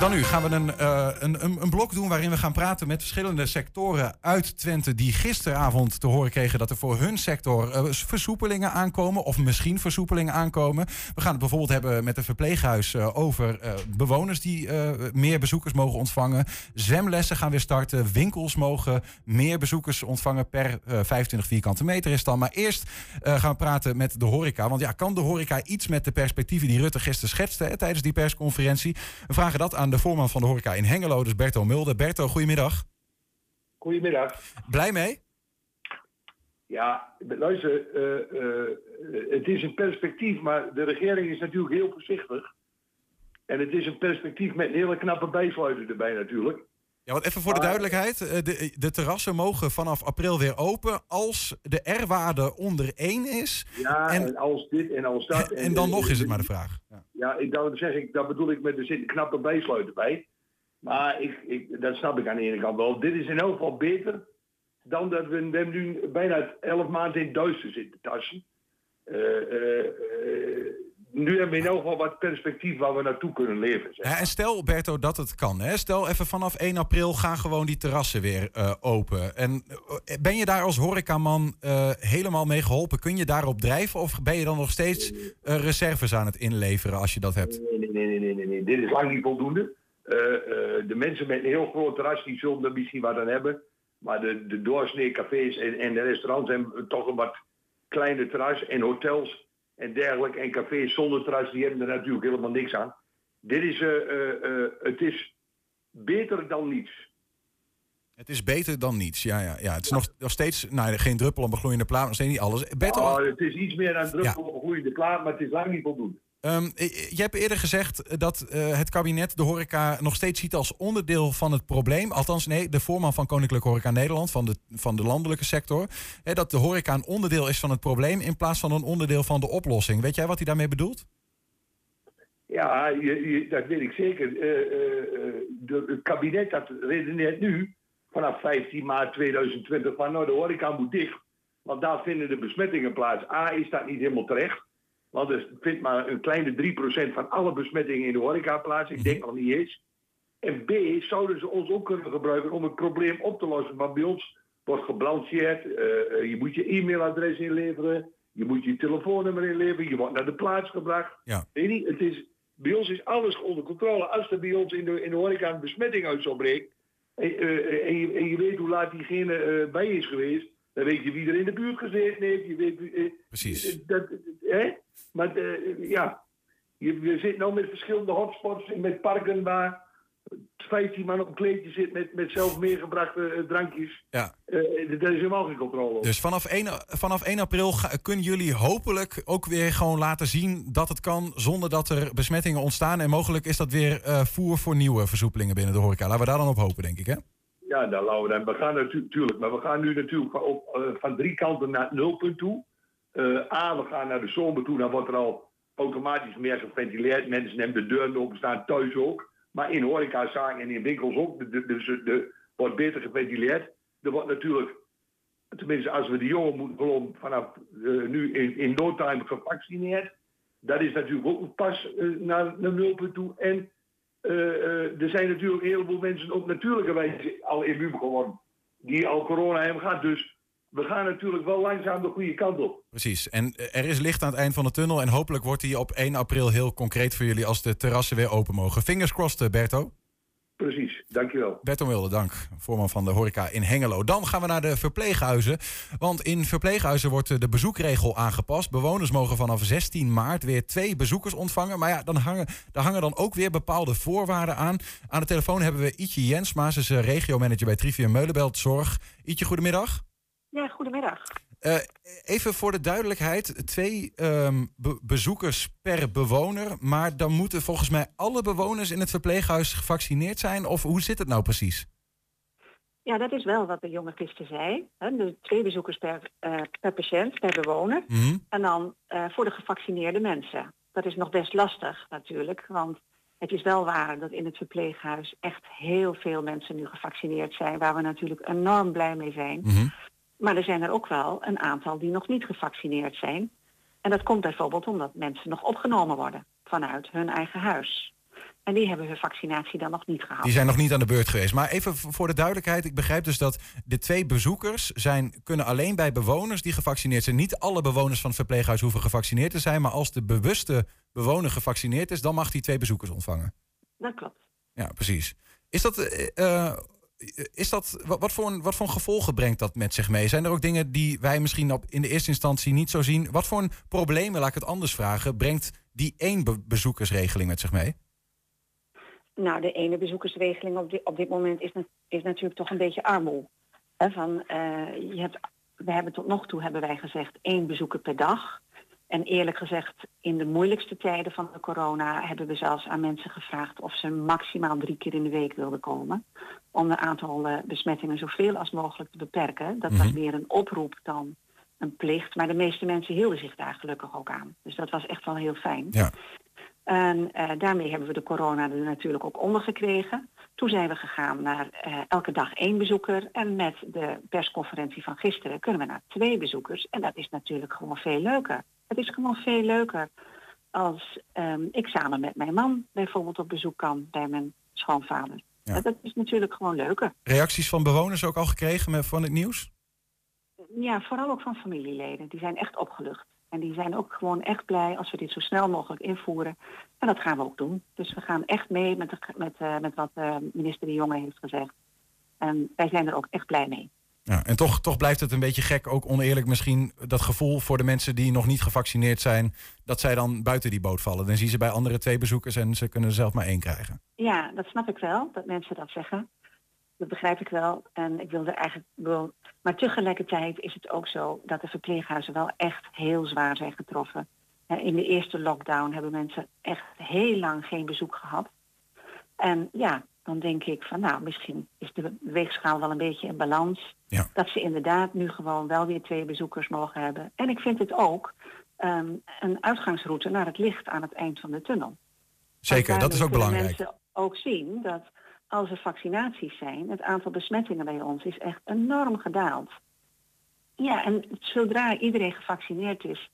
Dan nu gaan we een, eh, een, een, een blok doen waarin we gaan praten met verschillende sectoren uit Twente die gisteravond te horen kregen dat er voor hun sector eh, versoepelingen aankomen of misschien versoepelingen aankomen. We gaan het bijvoorbeeld hebben met een verpleeghuis eh, over bewoners die meer bezoekers mogen ontvangen. Zwemlessen gaan weer starten. Winkels mogen meer bezoekers ontvangen per eh, 25 vierkante meter is dan. Maar eerst gaan we praten met de horeca. Want ja, kan de horeca iets met de perspectieven die Rutte gisteren schetste tijdens die persconferentie? We vragen dat aan de voorman van de horeca in Hengelo, dus Berto Mulder. Berto, goedemiddag. Goedemiddag. Blij mee? Ja, luister, eh, eh, het is een perspectief, maar de regering is natuurlijk heel voorzichtig. En het is een perspectief met een hele knappe bijsluiter erbij natuurlijk. Ja, want even voor de duidelijkheid. eh, De, de terrassen mogen vanaf april weer open als de R-waarde onder 1 is. Ja, en, als dit en als dat. *laughs* En dan nog is het maar de vraag. Ja, ik, dan zeg ik, dat bedoel ik met er zit een knappe bijsluiter bij. Maar ik, ik, dat snap ik aan de ene kant wel. Dit is in elk geval beter dan dat we, we nu bijna 11 maanden in duister zitten tassen. Eh, eh, eh, nu hebben we in elk geval wat perspectief waar we naartoe kunnen leven. Zeg. Ja, en stel, Berto, dat het kan. Hè? Stel even vanaf 1 april gaan gewoon die terrassen weer eh, open. En eh, ben je daar als horecaman eh, helemaal mee geholpen? Kun je daarop drijven? Of ben je dan nog steeds reserves aan het inleveren als je dat hebt? Nee, nee, nee, nee, nee, nee. Dit is lang niet voldoende. De mensen met een heel groot terras die zullen er misschien wat aan hebben. Maar de, de doorsnee cafés en, en de restaurants hebben toch een wat kleiner terras. En hotels en dergelijke. En cafés zonder terras, die hebben er natuurlijk helemaal niks aan. Dit is, eh, eh, eh, het is beter dan niets. Het is beter dan niets. Ja, ja, ja. Het is nog, nog steeds nou, geen druppel op een gloeiende plaat. Nog steeds niet alles. Berto, Oh, het is iets meer dan druppel op een groeiende plaat, maar het is lang niet voldoende. Ehm, je hebt eerder gezegd dat eh, het kabinet de horeca nog steeds ziet als onderdeel van het probleem. Althans, nee, de voorman van Koninklijke Horeca Nederland, van de, van de landelijke sector. Hè, dat de horeca een onderdeel is van het probleem in plaats van een onderdeel van de oplossing. Weet jij wat hij daarmee bedoelt? Ja, dat weet ik zeker. Eh, eh, eh, het kabinet dat redeneert nu, vanaf 15 maart 2020, van nou de horeca moet dicht. Want daar vinden de besmettingen plaats. A, is dat niet helemaal terecht. Want er vindt maar een kleine 3% van alle besmettingen in de horeca plaats. Ik denk nog niet eens. En B, zouden ze ons ook kunnen gebruiken om het probleem op te lossen. Want bij ons wordt geblancheerd. eh, eh, je moet je e-mailadres inleveren. Je moet je telefoonnummer inleveren. Je wordt naar de plaats gebracht. Ja. Weet je, het is, bij ons is alles onder controle. Als er bij ons in de, in de horeca een besmetting uit zou breken... En, eh, en, je, en je weet hoe laat diegene bij is geweest... dan weet je wie er in de buurt gezeten heeft. Je weet, eh, Precies. dat, hè? Maar eh, ja, je, je zit nou met verschillende hotspots met parken waar 15 man op een kleedje zit met, met zelf meegebrachte eh, drankjes. Ja. Eh, daar is helemaal geen controle op. Dus vanaf 1, vanaf 1 april ga- kunnen jullie hopelijk ook weer gewoon laten zien dat het kan zonder dat er besmettingen ontstaan. En mogelijk is dat weer voer voor nieuwe versoepelingen binnen de horeca. Laten we daar dan op hopen, denk ik, hè? Ja, nou, Laura, we gaan natuurlijk, maar we gaan nu natuurlijk van, op, eh, van drie kanten naar het nulpunt toe. Eh, A, we gaan naar de zomer toe, dan wordt er al automatisch meer geventileerd. Mensen nemen de deuren open, staan thuis ook. Maar in horecazaken en in winkels ook. Dus er wordt beter geventileerd. Er wordt natuurlijk, tenminste als we de jongen moeten geloven, vanaf eh, nu in, in no time gevaccineerd. Dat is natuurlijk ook pas naar, naar nulpunt toe. En er zijn natuurlijk een heleboel mensen op natuurlijke wijze al immuun geworden. Die al corona hebben gehad. Dus we gaan natuurlijk wel langzaam de goede kant op. Precies. En eh, er is licht aan het eind van de tunnel. En hopelijk wordt die op 1 april heel concreet voor jullie als de terrassen weer open mogen. Fingers crossed, eh, Berto. Precies, dankjewel. Berto Wilde, dank. Voorman van de horeca in Hengelo. Dan gaan we naar de verpleeghuizen. Want in verpleeghuizen wordt de bezoekregel aangepast. Bewoners mogen vanaf 16 maart weer twee bezoekers ontvangen. Maar ja, dan hangen, daar hangen dan ook weer bepaalde voorwaarden aan. Aan de telefoon hebben we Ietje Jensma. Ze is eh, regiomanager bij Trivium Meulenbelt Zorg. Ietje, goedemiddag. Ja, goedemiddag. Eh, even voor de duidelijkheid, twee ehm, be- bezoekers per bewoner. Maar dan moeten volgens mij alle bewoners in het verpleeghuis gevaccineerd zijn. Of hoe zit het nou precies? Ja, dat is wel wat de jonge gisteren zei. Hè, Dus twee bezoekers per, eh, per patiënt, per bewoner. Mhm. En dan eh, voor de gevaccineerde mensen. Dat is nog best lastig natuurlijk, want het is wel waar dat in het verpleeghuis echt heel veel mensen nu gevaccineerd zijn, waar we natuurlijk enorm blij mee zijn. Maar er zijn er ook wel een aantal die nog niet gevaccineerd zijn. En dat komt bijvoorbeeld omdat mensen nog opgenomen worden vanuit hun eigen huis. En die hebben hun vaccinatie dan nog niet gehad. Die zijn nog niet aan de beurt geweest. Maar even voor de duidelijkheid, ik begrijp dus dat de twee bezoekers zijn, kunnen alleen bij bewoners die gevaccineerd zijn. Niet alle bewoners van het verpleeghuis hoeven gevaccineerd te zijn. Maar als de bewuste bewoner gevaccineerd is, dan mag hij twee bezoekers ontvangen. Dat klopt. Ja, precies. Is dat, eh, eh, is dat wat, voor een, wat voor gevolgen brengt dat met zich mee? Zijn er ook dingen die wij misschien op, in de eerste instantie niet zo zien? Wat voor een problemen, laat ik het anders vragen, brengt die één be- bezoekersregeling met zich mee? Nou, de ene bezoekersregeling op dit, op dit moment is, is natuurlijk toch een beetje armoe. Van, eh, je hebt, we hebben tot nog toe hebben wij gezegd één bezoeker per dag. En eerlijk gezegd, in de moeilijkste tijden van de corona hebben we zelfs aan mensen gevraagd of ze maximaal drie keer in de week wilden komen. Om het aantal eh, besmettingen zoveel als mogelijk te beperken. Dat was Mhm. meer een oproep dan een plicht. Maar de meeste mensen hielden zich daar gelukkig ook aan. Dus dat was echt wel heel fijn. Ja. En eh, daarmee hebben we de corona er natuurlijk ook onder gekregen. Toen zijn we gegaan naar eh, elke dag één bezoeker. En met de persconferentie van gisteren kunnen we naar twee bezoekers. En dat is natuurlijk gewoon veel leuker. Het is gewoon veel leuker als ehm, ik samen met mijn man bijvoorbeeld op bezoek kan bij mijn schoonvader. Ja. Dat is natuurlijk gewoon leuker. Reacties van bewoners ook al gekregen met, van het nieuws? Ja, vooral ook van familieleden. Die zijn echt opgelucht. En die zijn ook gewoon echt blij als we dit zo snel mogelijk invoeren. En dat gaan we ook doen. Dus we gaan echt mee met, de, met, eh, met wat eh, minister De Jonge heeft gezegd. En wij zijn er ook echt blij mee. Ja, en toch, toch blijft het een beetje gek, ook oneerlijk misschien, dat gevoel voor de mensen die nog niet gevaccineerd zijn, dat zij dan buiten die boot vallen. Dan zien ze bij andere twee bezoekers en ze kunnen er zelf maar één krijgen. Ja, dat snap ik wel, dat mensen dat zeggen. Dat begrijp ik wel. En ik wil er eigenlijk wel. Maar tegelijkertijd is het ook zo dat de verpleeghuizen wel echt heel zwaar zijn getroffen. In de eerste lockdown hebben mensen echt heel lang geen bezoek gehad. En ja, dan denk ik van nou, misschien is de weegschaal wel een beetje in balans. Dat ze inderdaad nu gewoon wel weer twee bezoekers mogen hebben. En ik vind het ook ehm, een uitgangsroute naar het licht aan het eind van de tunnel. Zeker, dat is ook belangrijk. mensen ook zien dat als er vaccinaties zijn, het aantal besmettingen bij ons is echt enorm gedaald. Ja, en zodra iedereen gevaccineerd is,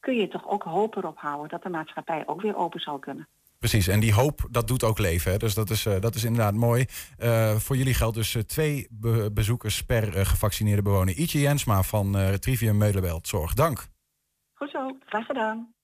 kun je toch ook hoop erop houden dat de maatschappij ook weer open zal kunnen. Precies, en die hoop, dat doet ook leven. Hè? Dus dat is, eh, dat is inderdaad mooi. Eh, voor jullie geldt dus eh, twee be- bezoekers per gevaccineerde bewoner. Ietje Jensma van Trivium Meulenbelt Zorg. Dank. Goed zo, graag gedaan.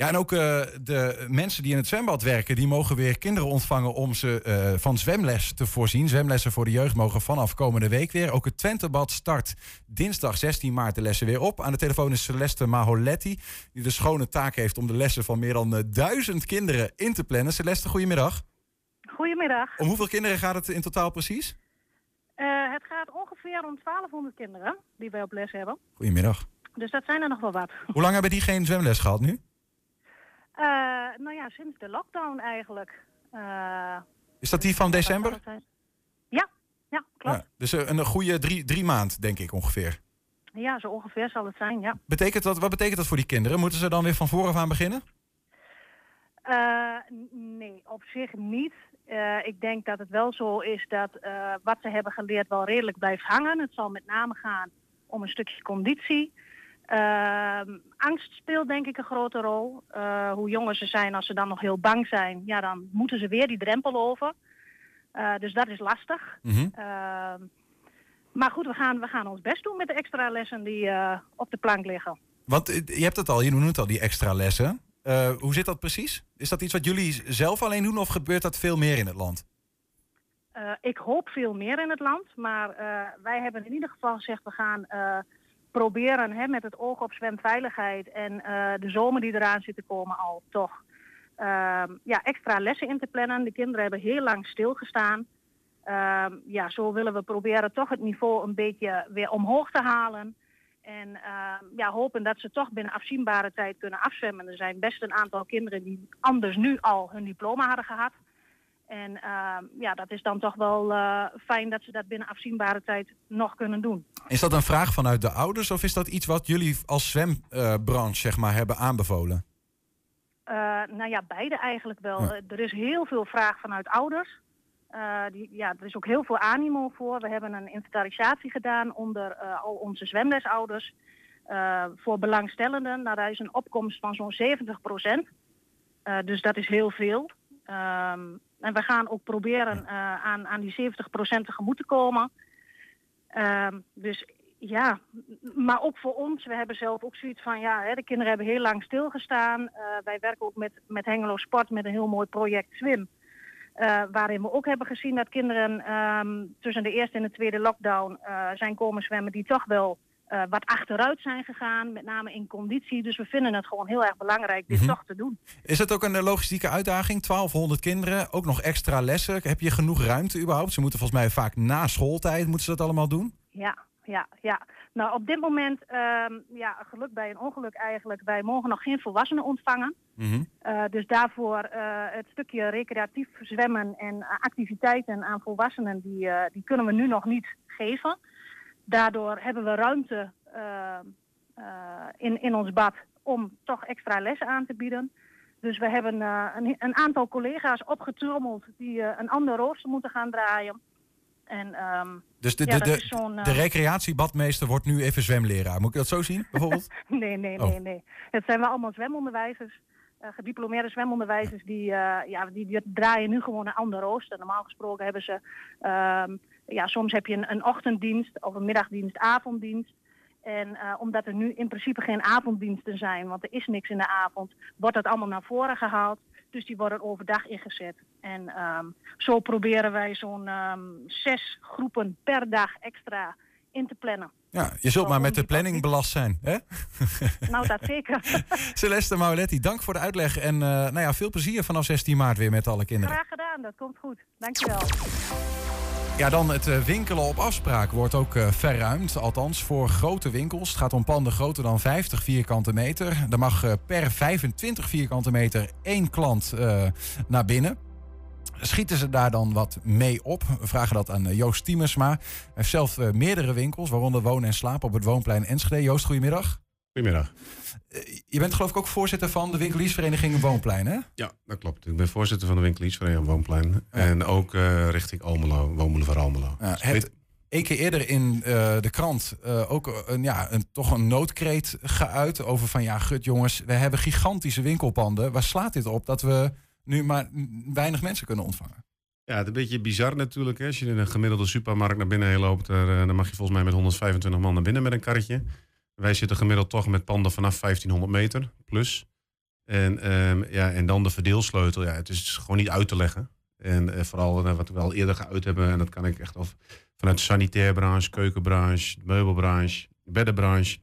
Ja, en ook eh, de mensen die in het zwembad werken, die mogen weer kinderen ontvangen om ze eh, van zwemles te voorzien. Zwemlessen voor de jeugd mogen vanaf komende week weer. Ook het Twentebad start dinsdag 16 maart de lessen weer op. Aan de telefoon is Celeste Maholetti, die de schone taak heeft om de lessen van meer dan eh, duizend kinderen in te plannen. Celeste, goedemiddag. Goedemiddag. Om hoeveel kinderen gaat het in totaal precies? Het gaat ongeveer om 1200 kinderen die wij op les hebben. Goedemiddag. Dus dat zijn er nog wel wat. Hoe lang hebben die geen zwemles gehad nu? Eh, nou ja, sinds de lockdown eigenlijk. Eh, Is dat die van december? Ja, ja, klopt. Ja, dus eh, een goede drie, drie maand, denk ik ongeveer. Ja, zo ongeveer zal het zijn, ja. Betekent dat, wat betekent dat voor die kinderen? Moeten ze dan weer van vooraf aan beginnen? Nee, op zich niet. Ik denk dat het wel zo is dat wat ze hebben geleerd wel redelijk blijft hangen. Het zal met name gaan om een stukje conditie. Ehm, angst speelt denk ik een grote rol. Eh, hoe jonger ze zijn, als ze dan nog heel bang zijn, ja, dan moeten ze weer die drempel over. Eh, dus dat is lastig. Ehm, maar goed, we gaan, we gaan ons best doen met de extra lessen die eh, op de plank liggen. Want je hebt het al, je noemt het al, die extra lessen. Hoe zit dat precies? Is dat iets wat jullie zelf alleen doen of gebeurt dat veel meer in het land? Ik hoop veel meer in het land, maar wij hebben in ieder geval gezegd we gaan proberen hè, met het oog op zwemveiligheid en eh, de zomer die eraan zit te komen al toch ehm, ja, extra lessen in te plannen. De kinderen hebben heel lang stilgestaan. Ehm, ja, zo willen we proberen toch het niveau een beetje weer omhoog te halen. En ehm, ja, hopen dat ze toch binnen afzienbare tijd kunnen afzwemmen. Er zijn best een aantal kinderen die anders nu al hun diploma hadden gehad. En ehm, ja, dat is dan toch wel eh, fijn dat ze dat binnen afzienbare tijd nog kunnen doen. Is dat een vraag vanuit de ouders of is dat iets wat jullie als zwembranche zeg maar, hebben aanbevolen? Eh, nou ja, beide eigenlijk wel. Ja. Er is heel veel vraag vanuit ouders. Eh, die, ja, er is ook heel veel animo voor. We hebben een inventarisatie gedaan onder al onze zwemlesouders. voor belangstellenden. Nou, daar is een opkomst van zo'n 70 procent. dus dat is heel veel. Ehm, en we gaan ook proberen eh, aan, aan die 70 procent tegemoet te komen. Ehm, dus ja, maar ook voor ons. We hebben zelf ook zoiets van, ja, hè, de kinderen hebben heel lang stilgestaan. Eh, wij werken ook met, met Hengelo Sport met een heel mooi project Swim. Eh, waarin we ook hebben gezien dat kinderen ehm, tussen de eerste en de tweede lockdown zijn komen zwemmen die toch wel eh, wat achteruit zijn gegaan, met name in conditie. Dus we vinden het gewoon heel erg belangrijk dit toch te doen. Is het ook een eh, logistieke uitdaging? 1200 kinderen, ook nog extra lessen. Heb je genoeg ruimte überhaupt? Ze moeten volgens mij vaak na schooltijd moeten ze dat allemaal doen. Ja, ja, ja. Nou, op dit moment, ehm, ja, geluk bij een ongeluk eigenlijk. Wij mogen nog geen volwassenen ontvangen. Eh, dus daarvoor het stukje recreatief zwemmen en activiteiten aan volwassenen, die, die kunnen we nu nog niet geven. Daardoor hebben we ruimte eh, eh, in, in ons bad om toch extra lessen aan te bieden. Dus we hebben eh, een, een aantal collega's opgetrommeld die eh, een ander rooster moeten gaan draaien. En, ehm, Dus de, ja, de, de, de recreatiebadmeester wordt nu even zwemleraar. Moet ik dat zo zien, bijvoorbeeld? *laughs* Nee, nee, Oh. nee, nee. Het zijn wel allemaal zwemonderwijzers. gediplomeerde zwemonderwijzers die, ja, die, die draaien nu gewoon een ander rooster. Normaal gesproken hebben ze, ehm, ja, soms heb je een, een ochtenddienst of een middagdienst, avonddienst. En eh, omdat er nu in principe geen avonddiensten zijn, want er is niks in de avond, wordt dat allemaal naar voren gehaald. Dus die worden overdag ingezet. En ehm, zo proberen wij zo'n ehm, zes groepen per dag extra in te plannen. Ja, je zult maar met de planning belast zijn. Hè? *laughs* Nou, dat zeker. *laughs* Celeste Mauletti, dank voor de uitleg. En eh, nou ja, veel plezier vanaf 16 maart weer met alle kinderen. Graag gedaan, dat komt goed. Dankjewel. Ja, dan het eh, winkelen op afspraak wordt ook eh, verruimd. Althans, voor grote winkels. Het gaat om panden groter dan 50 vierkante meter. Er mag eh, per 25 vierkante meter één klant naar binnen. Schieten ze daar dan wat mee op? We vragen dat aan Joost Tiemersma. Hij heeft zelf meerdere winkels, waaronder Wonen en Slapen op het Woonplein Enschede. Joost, goedemiddag. Goedemiddag. Je bent geloof ik ook voorzitter van de winkeliersvereniging Woonplein, hè? Ja, dat klopt. Ik ben voorzitter van de winkeliersvereniging Woonplein. En ook eh, richting Almelo, Woonboulevard Almelo. Ja, Dus hebt één keer eerder in eh, de krant eh, ook een, ja, een, toch een noodkreet geuit over van ja, gut jongens, we hebben gigantische winkelpanden. Waar slaat dit op dat we nu maar weinig mensen kunnen ontvangen? Ja, het is een beetje bizar natuurlijk. Hè. Als je in een gemiddelde supermarkt naar binnen heen loopt, eh, dan mag je volgens mij met 125 man naar binnen met een karretje. Wij zitten gemiddeld toch met panden vanaf 1500 meter plus. En, ehm, ja, en dan de verdeelsleutel. Ja, het is gewoon niet uit te leggen. En eh, vooral eh, wat we al eerder geuit hebben, en dat kan ik echt of vanuit de sanitairbranche, keukenbranche, de meubelbranche, de beddenbranche.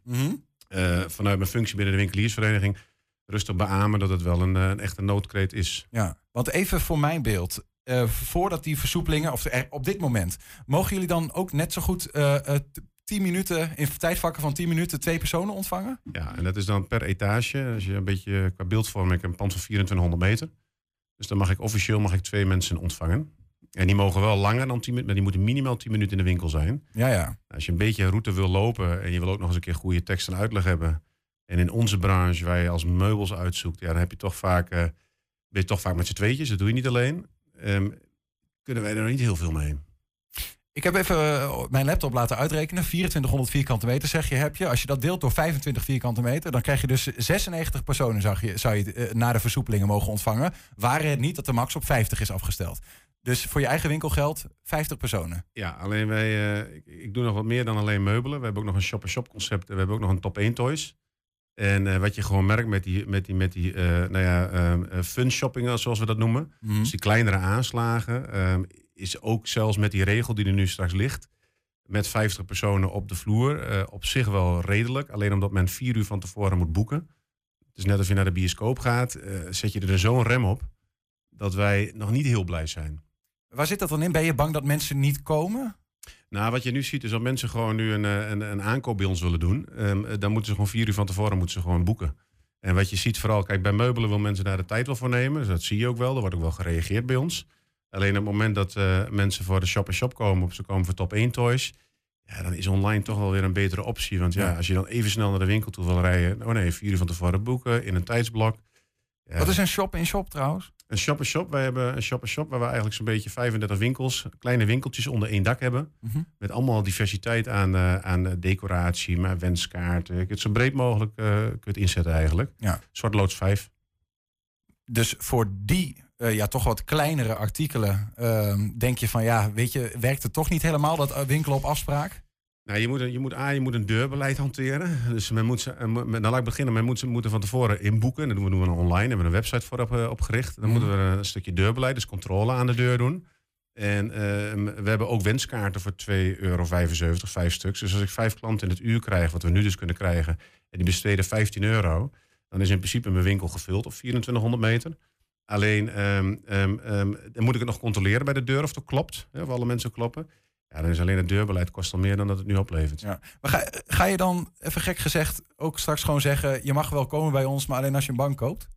eh, vanuit mijn functie binnen de winkeliersvereniging rustig beamen dat het wel een, een echte noodkreet is. Ja, want even voor mijn beeld. voordat die versoepelingen, of er, op dit moment, mogen jullie dan ook net zo goed 10 minuten, in tijdvakken van 10 minuten, twee personen ontvangen? Ja, en dat is dan per etage. Als je een beetje qua beeldvorming, een pand van 2400 meter. Dus dan mag ik officieel mag ik twee mensen ontvangen. En die mogen wel langer dan 10 minuten, maar die moeten minimaal 10 minuten in de winkel zijn. Ja, ja. Als je een beetje een route wil lopen en je wil ook nog eens een keer goede tekst en uitleg hebben. En in onze branche, waar je als meubels uitzoekt, ja, dan heb je toch vaak, eh, ben je toch vaak met z'n tweetjes. Dat doe je niet alleen. Ehm, kunnen wij er nog niet heel veel mee. Ik heb even eh, mijn laptop laten uitrekenen. 2400 vierkante meter zeg je heb je. Als je dat deelt door 25 vierkante meter, dan krijg je dus 96 personen zou je, zou je eh, na de versoepelingen mogen ontvangen. Waren het niet dat de max op 50 is afgesteld. Dus voor je eigen winkel geldt 50 personen. Ja, alleen wij, eh, ik, ik doe nog wat meer dan alleen meubelen. We hebben ook nog een shop-and-shop concept. en We hebben ook nog een top 1 toys. En wat je gewoon merkt met die, met die, met die nou ja, ehm, eh, fun shoppingen, zoals we dat noemen. Mhm. Dus die kleinere aanslagen. Is ook zelfs met die regel die er nu straks ligt. Met 50 personen op de vloer. eh, op zich wel redelijk. Alleen omdat men vier uur van tevoren moet boeken. Het is net als je naar de bioscoop gaat. eh, zet je er zo'n rem op. Dat wij nog niet heel blij zijn. Waar zit dat dan in? Ben je bang dat mensen niet komen? Nou, wat je nu ziet is dat mensen gewoon nu een, eh, een, een aankoop bij ons willen doen. Ehm, eh, dan moeten ze gewoon vier uur van tevoren moeten ze gewoon boeken. En wat je ziet vooral, kijk, bij meubelen wil mensen daar de tijd wel voor nemen. Dus dat zie je ook wel. Er wordt ook wel gereageerd bij ons. Alleen op het moment dat eh, mensen voor de shop-and-shop komen, of ze komen voor top 1 toys, ja, dan is online toch wel weer een betere optie. Want ja, Ja. als je dan even snel naar de winkel toe wil rijden, oh nee, vier uur van tevoren boeken in een tijdsblok. Ja. Wat is een shop-in-shop trouwens? Een shop-and-shop. Wij hebben een shop-and-shop waar we eigenlijk zo'n beetje 35 winkels, kleine winkeltjes onder één dak hebben. Mhm. Met allemaal diversiteit aan, eh, aan decoratie, maar wenskaarten. Kunt het zo breed mogelijk eh, kun je het inzetten eigenlijk. Ja. Zwart loods 5. Dus voor die eh, ja, toch wat kleinere artikelen ehm, denk je van ja, weet je, werkt het toch niet helemaal dat eh, winkelen op afspraak? Nou, je moet, je moet, A, je moet een deurbeleid hanteren. Dus men moet ze, eh, nou, laat ik beginnen. Men moet ze moeten van tevoren inboeken. Dat doen we, online. Daar hebben we een website voor op, opgericht. Dan moeten we een stukje deurbeleid, dus controle aan de deur doen. En ehm, we hebben ook wenskaarten voor 2,75 euro, vijf stuks. Dus als ik vijf klanten in het uur krijg, wat we nu dus kunnen krijgen, en die besteden 15 euro, dan is in principe mijn winkel gevuld op 2400 meter. Alleen ehm, ehm, ehm, dan moet ik het nog controleren bij de deur of dat klopt. Hè, of alle mensen kloppen. Ja, dan is alleen het deurbeleid kost al meer dan dat het nu oplevert. Ja. Maar ga, ga je dan, even gek gezegd, ook straks gewoon zeggen... je mag wel komen bij ons, maar alleen als je een bank koopt?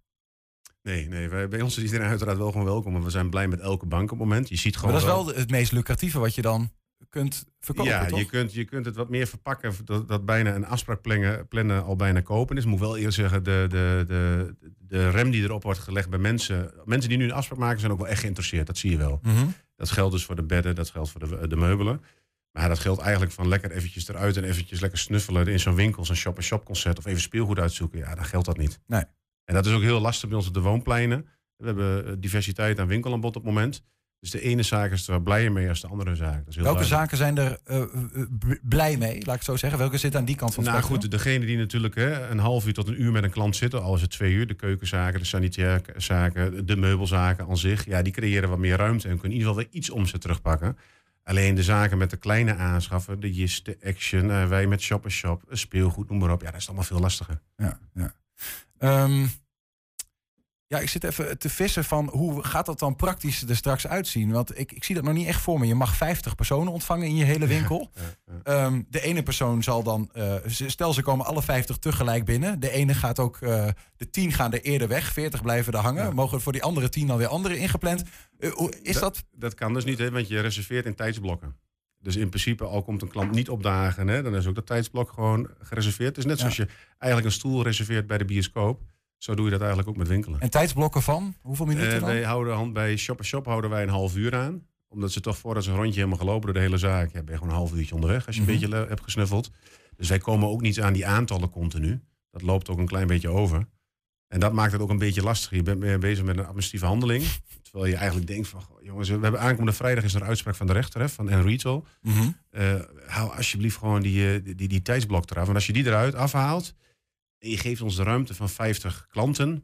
Nee, nee wij, bij ons is iedereen uiteraard wel gewoon welkom. En we zijn blij met elke bank op het moment. Je ziet Maar gewoon dat is wel het meest lucratieve wat je dan kunt verkopen, ja, toch? je kunt, je kunt het wat meer verpakken. Dat, dat bijna een afspraak plannen, plannen al bijna kopen is. Ik moet wel eerst zeggen, de, de, de, de rem die erop wordt gelegd bij mensen. Mensen die nu een afspraak maken zijn ook wel echt geïnteresseerd. Dat zie je wel. Mhm. Dat geldt dus voor de bedden, dat geldt voor de, de meubelen. Maar dat geldt eigenlijk van lekker eventjes eruit en eventjes lekker snuffelen in zo'n winkel, zo'n shop-and-shop concert of even speelgoed uitzoeken. Ja, dan geldt dat niet. Nee. En dat is ook heel lastig bij ons op de woonpleinen. We hebben eh, diversiteit aan winkelaanbod op het moment. Dus de ene zaak is er blijer mee als de andere zaak. Dat is heel Welke duidelijk. zaken zijn er eh, eh, blij mee, laat ik het zo zeggen? Welke zit aan die kant van het Nou spectrum? goed, degene die natuurlijk hè, een half uur tot een uur met een klant zitten, al is het twee uur, de keukenzaken, de sanitairzaken, de meubelzaken aan zich, ja, die creëren wat meer ruimte en kunnen in ieder geval weer iets omzet terugpakken. Alleen de zaken met de kleine aanschaffen, de JIS, de Action, eh, wij met Shop Shop, speelgoed, noem maar op, ja, dat is allemaal veel lastiger. Ja, ja. Ehm, ja, ik zit even te vissen van hoe gaat dat dan praktisch er straks uitzien? Want ik, ik zie dat nog niet echt voor me. Je mag 50 personen ontvangen in je hele winkel. Ehm, de ene persoon zal dan, eh, stel ze komen alle 50 tegelijk binnen. De ene gaat ook, eh, de 10 gaan er eerder weg, 40 blijven er hangen. Mogen voor die andere 10 dan weer andere ingepland? Eh, is dat, Dat kan dus niet, hè, want je reserveert in tijdsblokken. Dus in principe, al komt een klant niet opdagen, hè, dan is ook dat tijdsblok gewoon gereserveerd. Het is net zoals je eigenlijk een stoel reserveert bij de bioscoop. Zo doe je dat eigenlijk ook met winkelen. en tijdsblokken van? Hoeveel minuten Eh, dan? wij houden hand bij Shop Shop houden wij een half uur aan. Omdat ze toch voordat ze een rondje helemaal gelopen door de hele zaak. Ja, ben je gewoon een half uurtje onderweg als je Mhm. een beetje le- hebt gesnuffeld. Dus wij komen ook niet aan die aantallen continu. Dat loopt ook een klein beetje over. En dat maakt het ook een beetje lastig. Je bent meer bezig met een administratieve handeling. Terwijl je eigenlijk denkt van, goh, jongens, we hebben aankomende vrijdag is er een uitspraak van de rechter hè, van Enrito. Mhm. Eh, hou alsjeblieft gewoon die, eh, die, die, die tijdsblok eraf. Want als je die eruit afhaalt en je geeft ons de ruimte van 50 klanten, dan,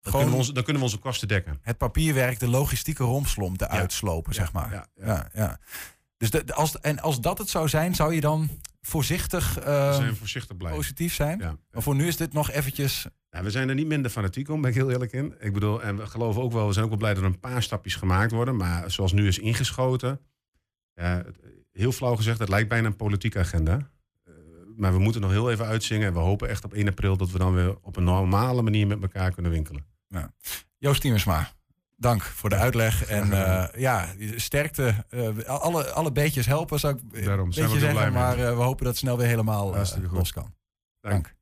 Gewoon- kunnen, we onze, dan kunnen we onze kosten dekken. het papierwerk, de logistieke romslomp te uitslopen, zeg maar. ja, Ja, ja. Dus de, de- als, en als dat het zou zijn, zou je dan voorzichtig, eh, We zijn voorzichtig blij. positief zijn? Maar voor nu is dit nog eventjes... Ja, we zijn er niet minder fanatiek om, ben ik heel eerlijk in. Ik bedoel, en we geloven ook wel, we zijn ook wel blij dat er een paar stapjes gemaakt worden. Maar zoals nu is ingeschoten, het- heel flauw gezegd, het lijkt bijna een politieke agenda. Maar we moeten nog heel even uitzingen. En we hopen echt op 1 april dat we dan weer op een normale manier met elkaar kunnen winkelen. Ja. Joost Tiemersma, Dank voor de uitleg. En eh, ja, sterkte. eh, alle, alle beetjes helpen, zou ik Daarom zijn we blij zeggen. mee. Maar eh, we hopen dat het snel weer helemaal los kan. Dank.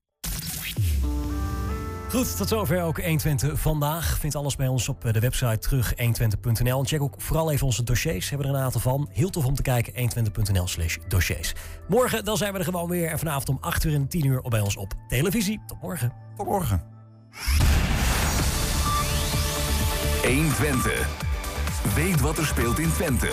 Goed, tot zover ook 120 vandaag. Vind alles bij ons op eh, de website terug 120.nl. En check ook vooral even onze dossiers. We hebben er een aantal van. Heel tof om te kijken. 120.nl slash dossiers. Morgen dan zijn we er gewoon weer. En vanavond om 8 uur en 10 uur bij ons op televisie. Tot morgen. Tot morgen. 120. Weet wat er speelt in Twente.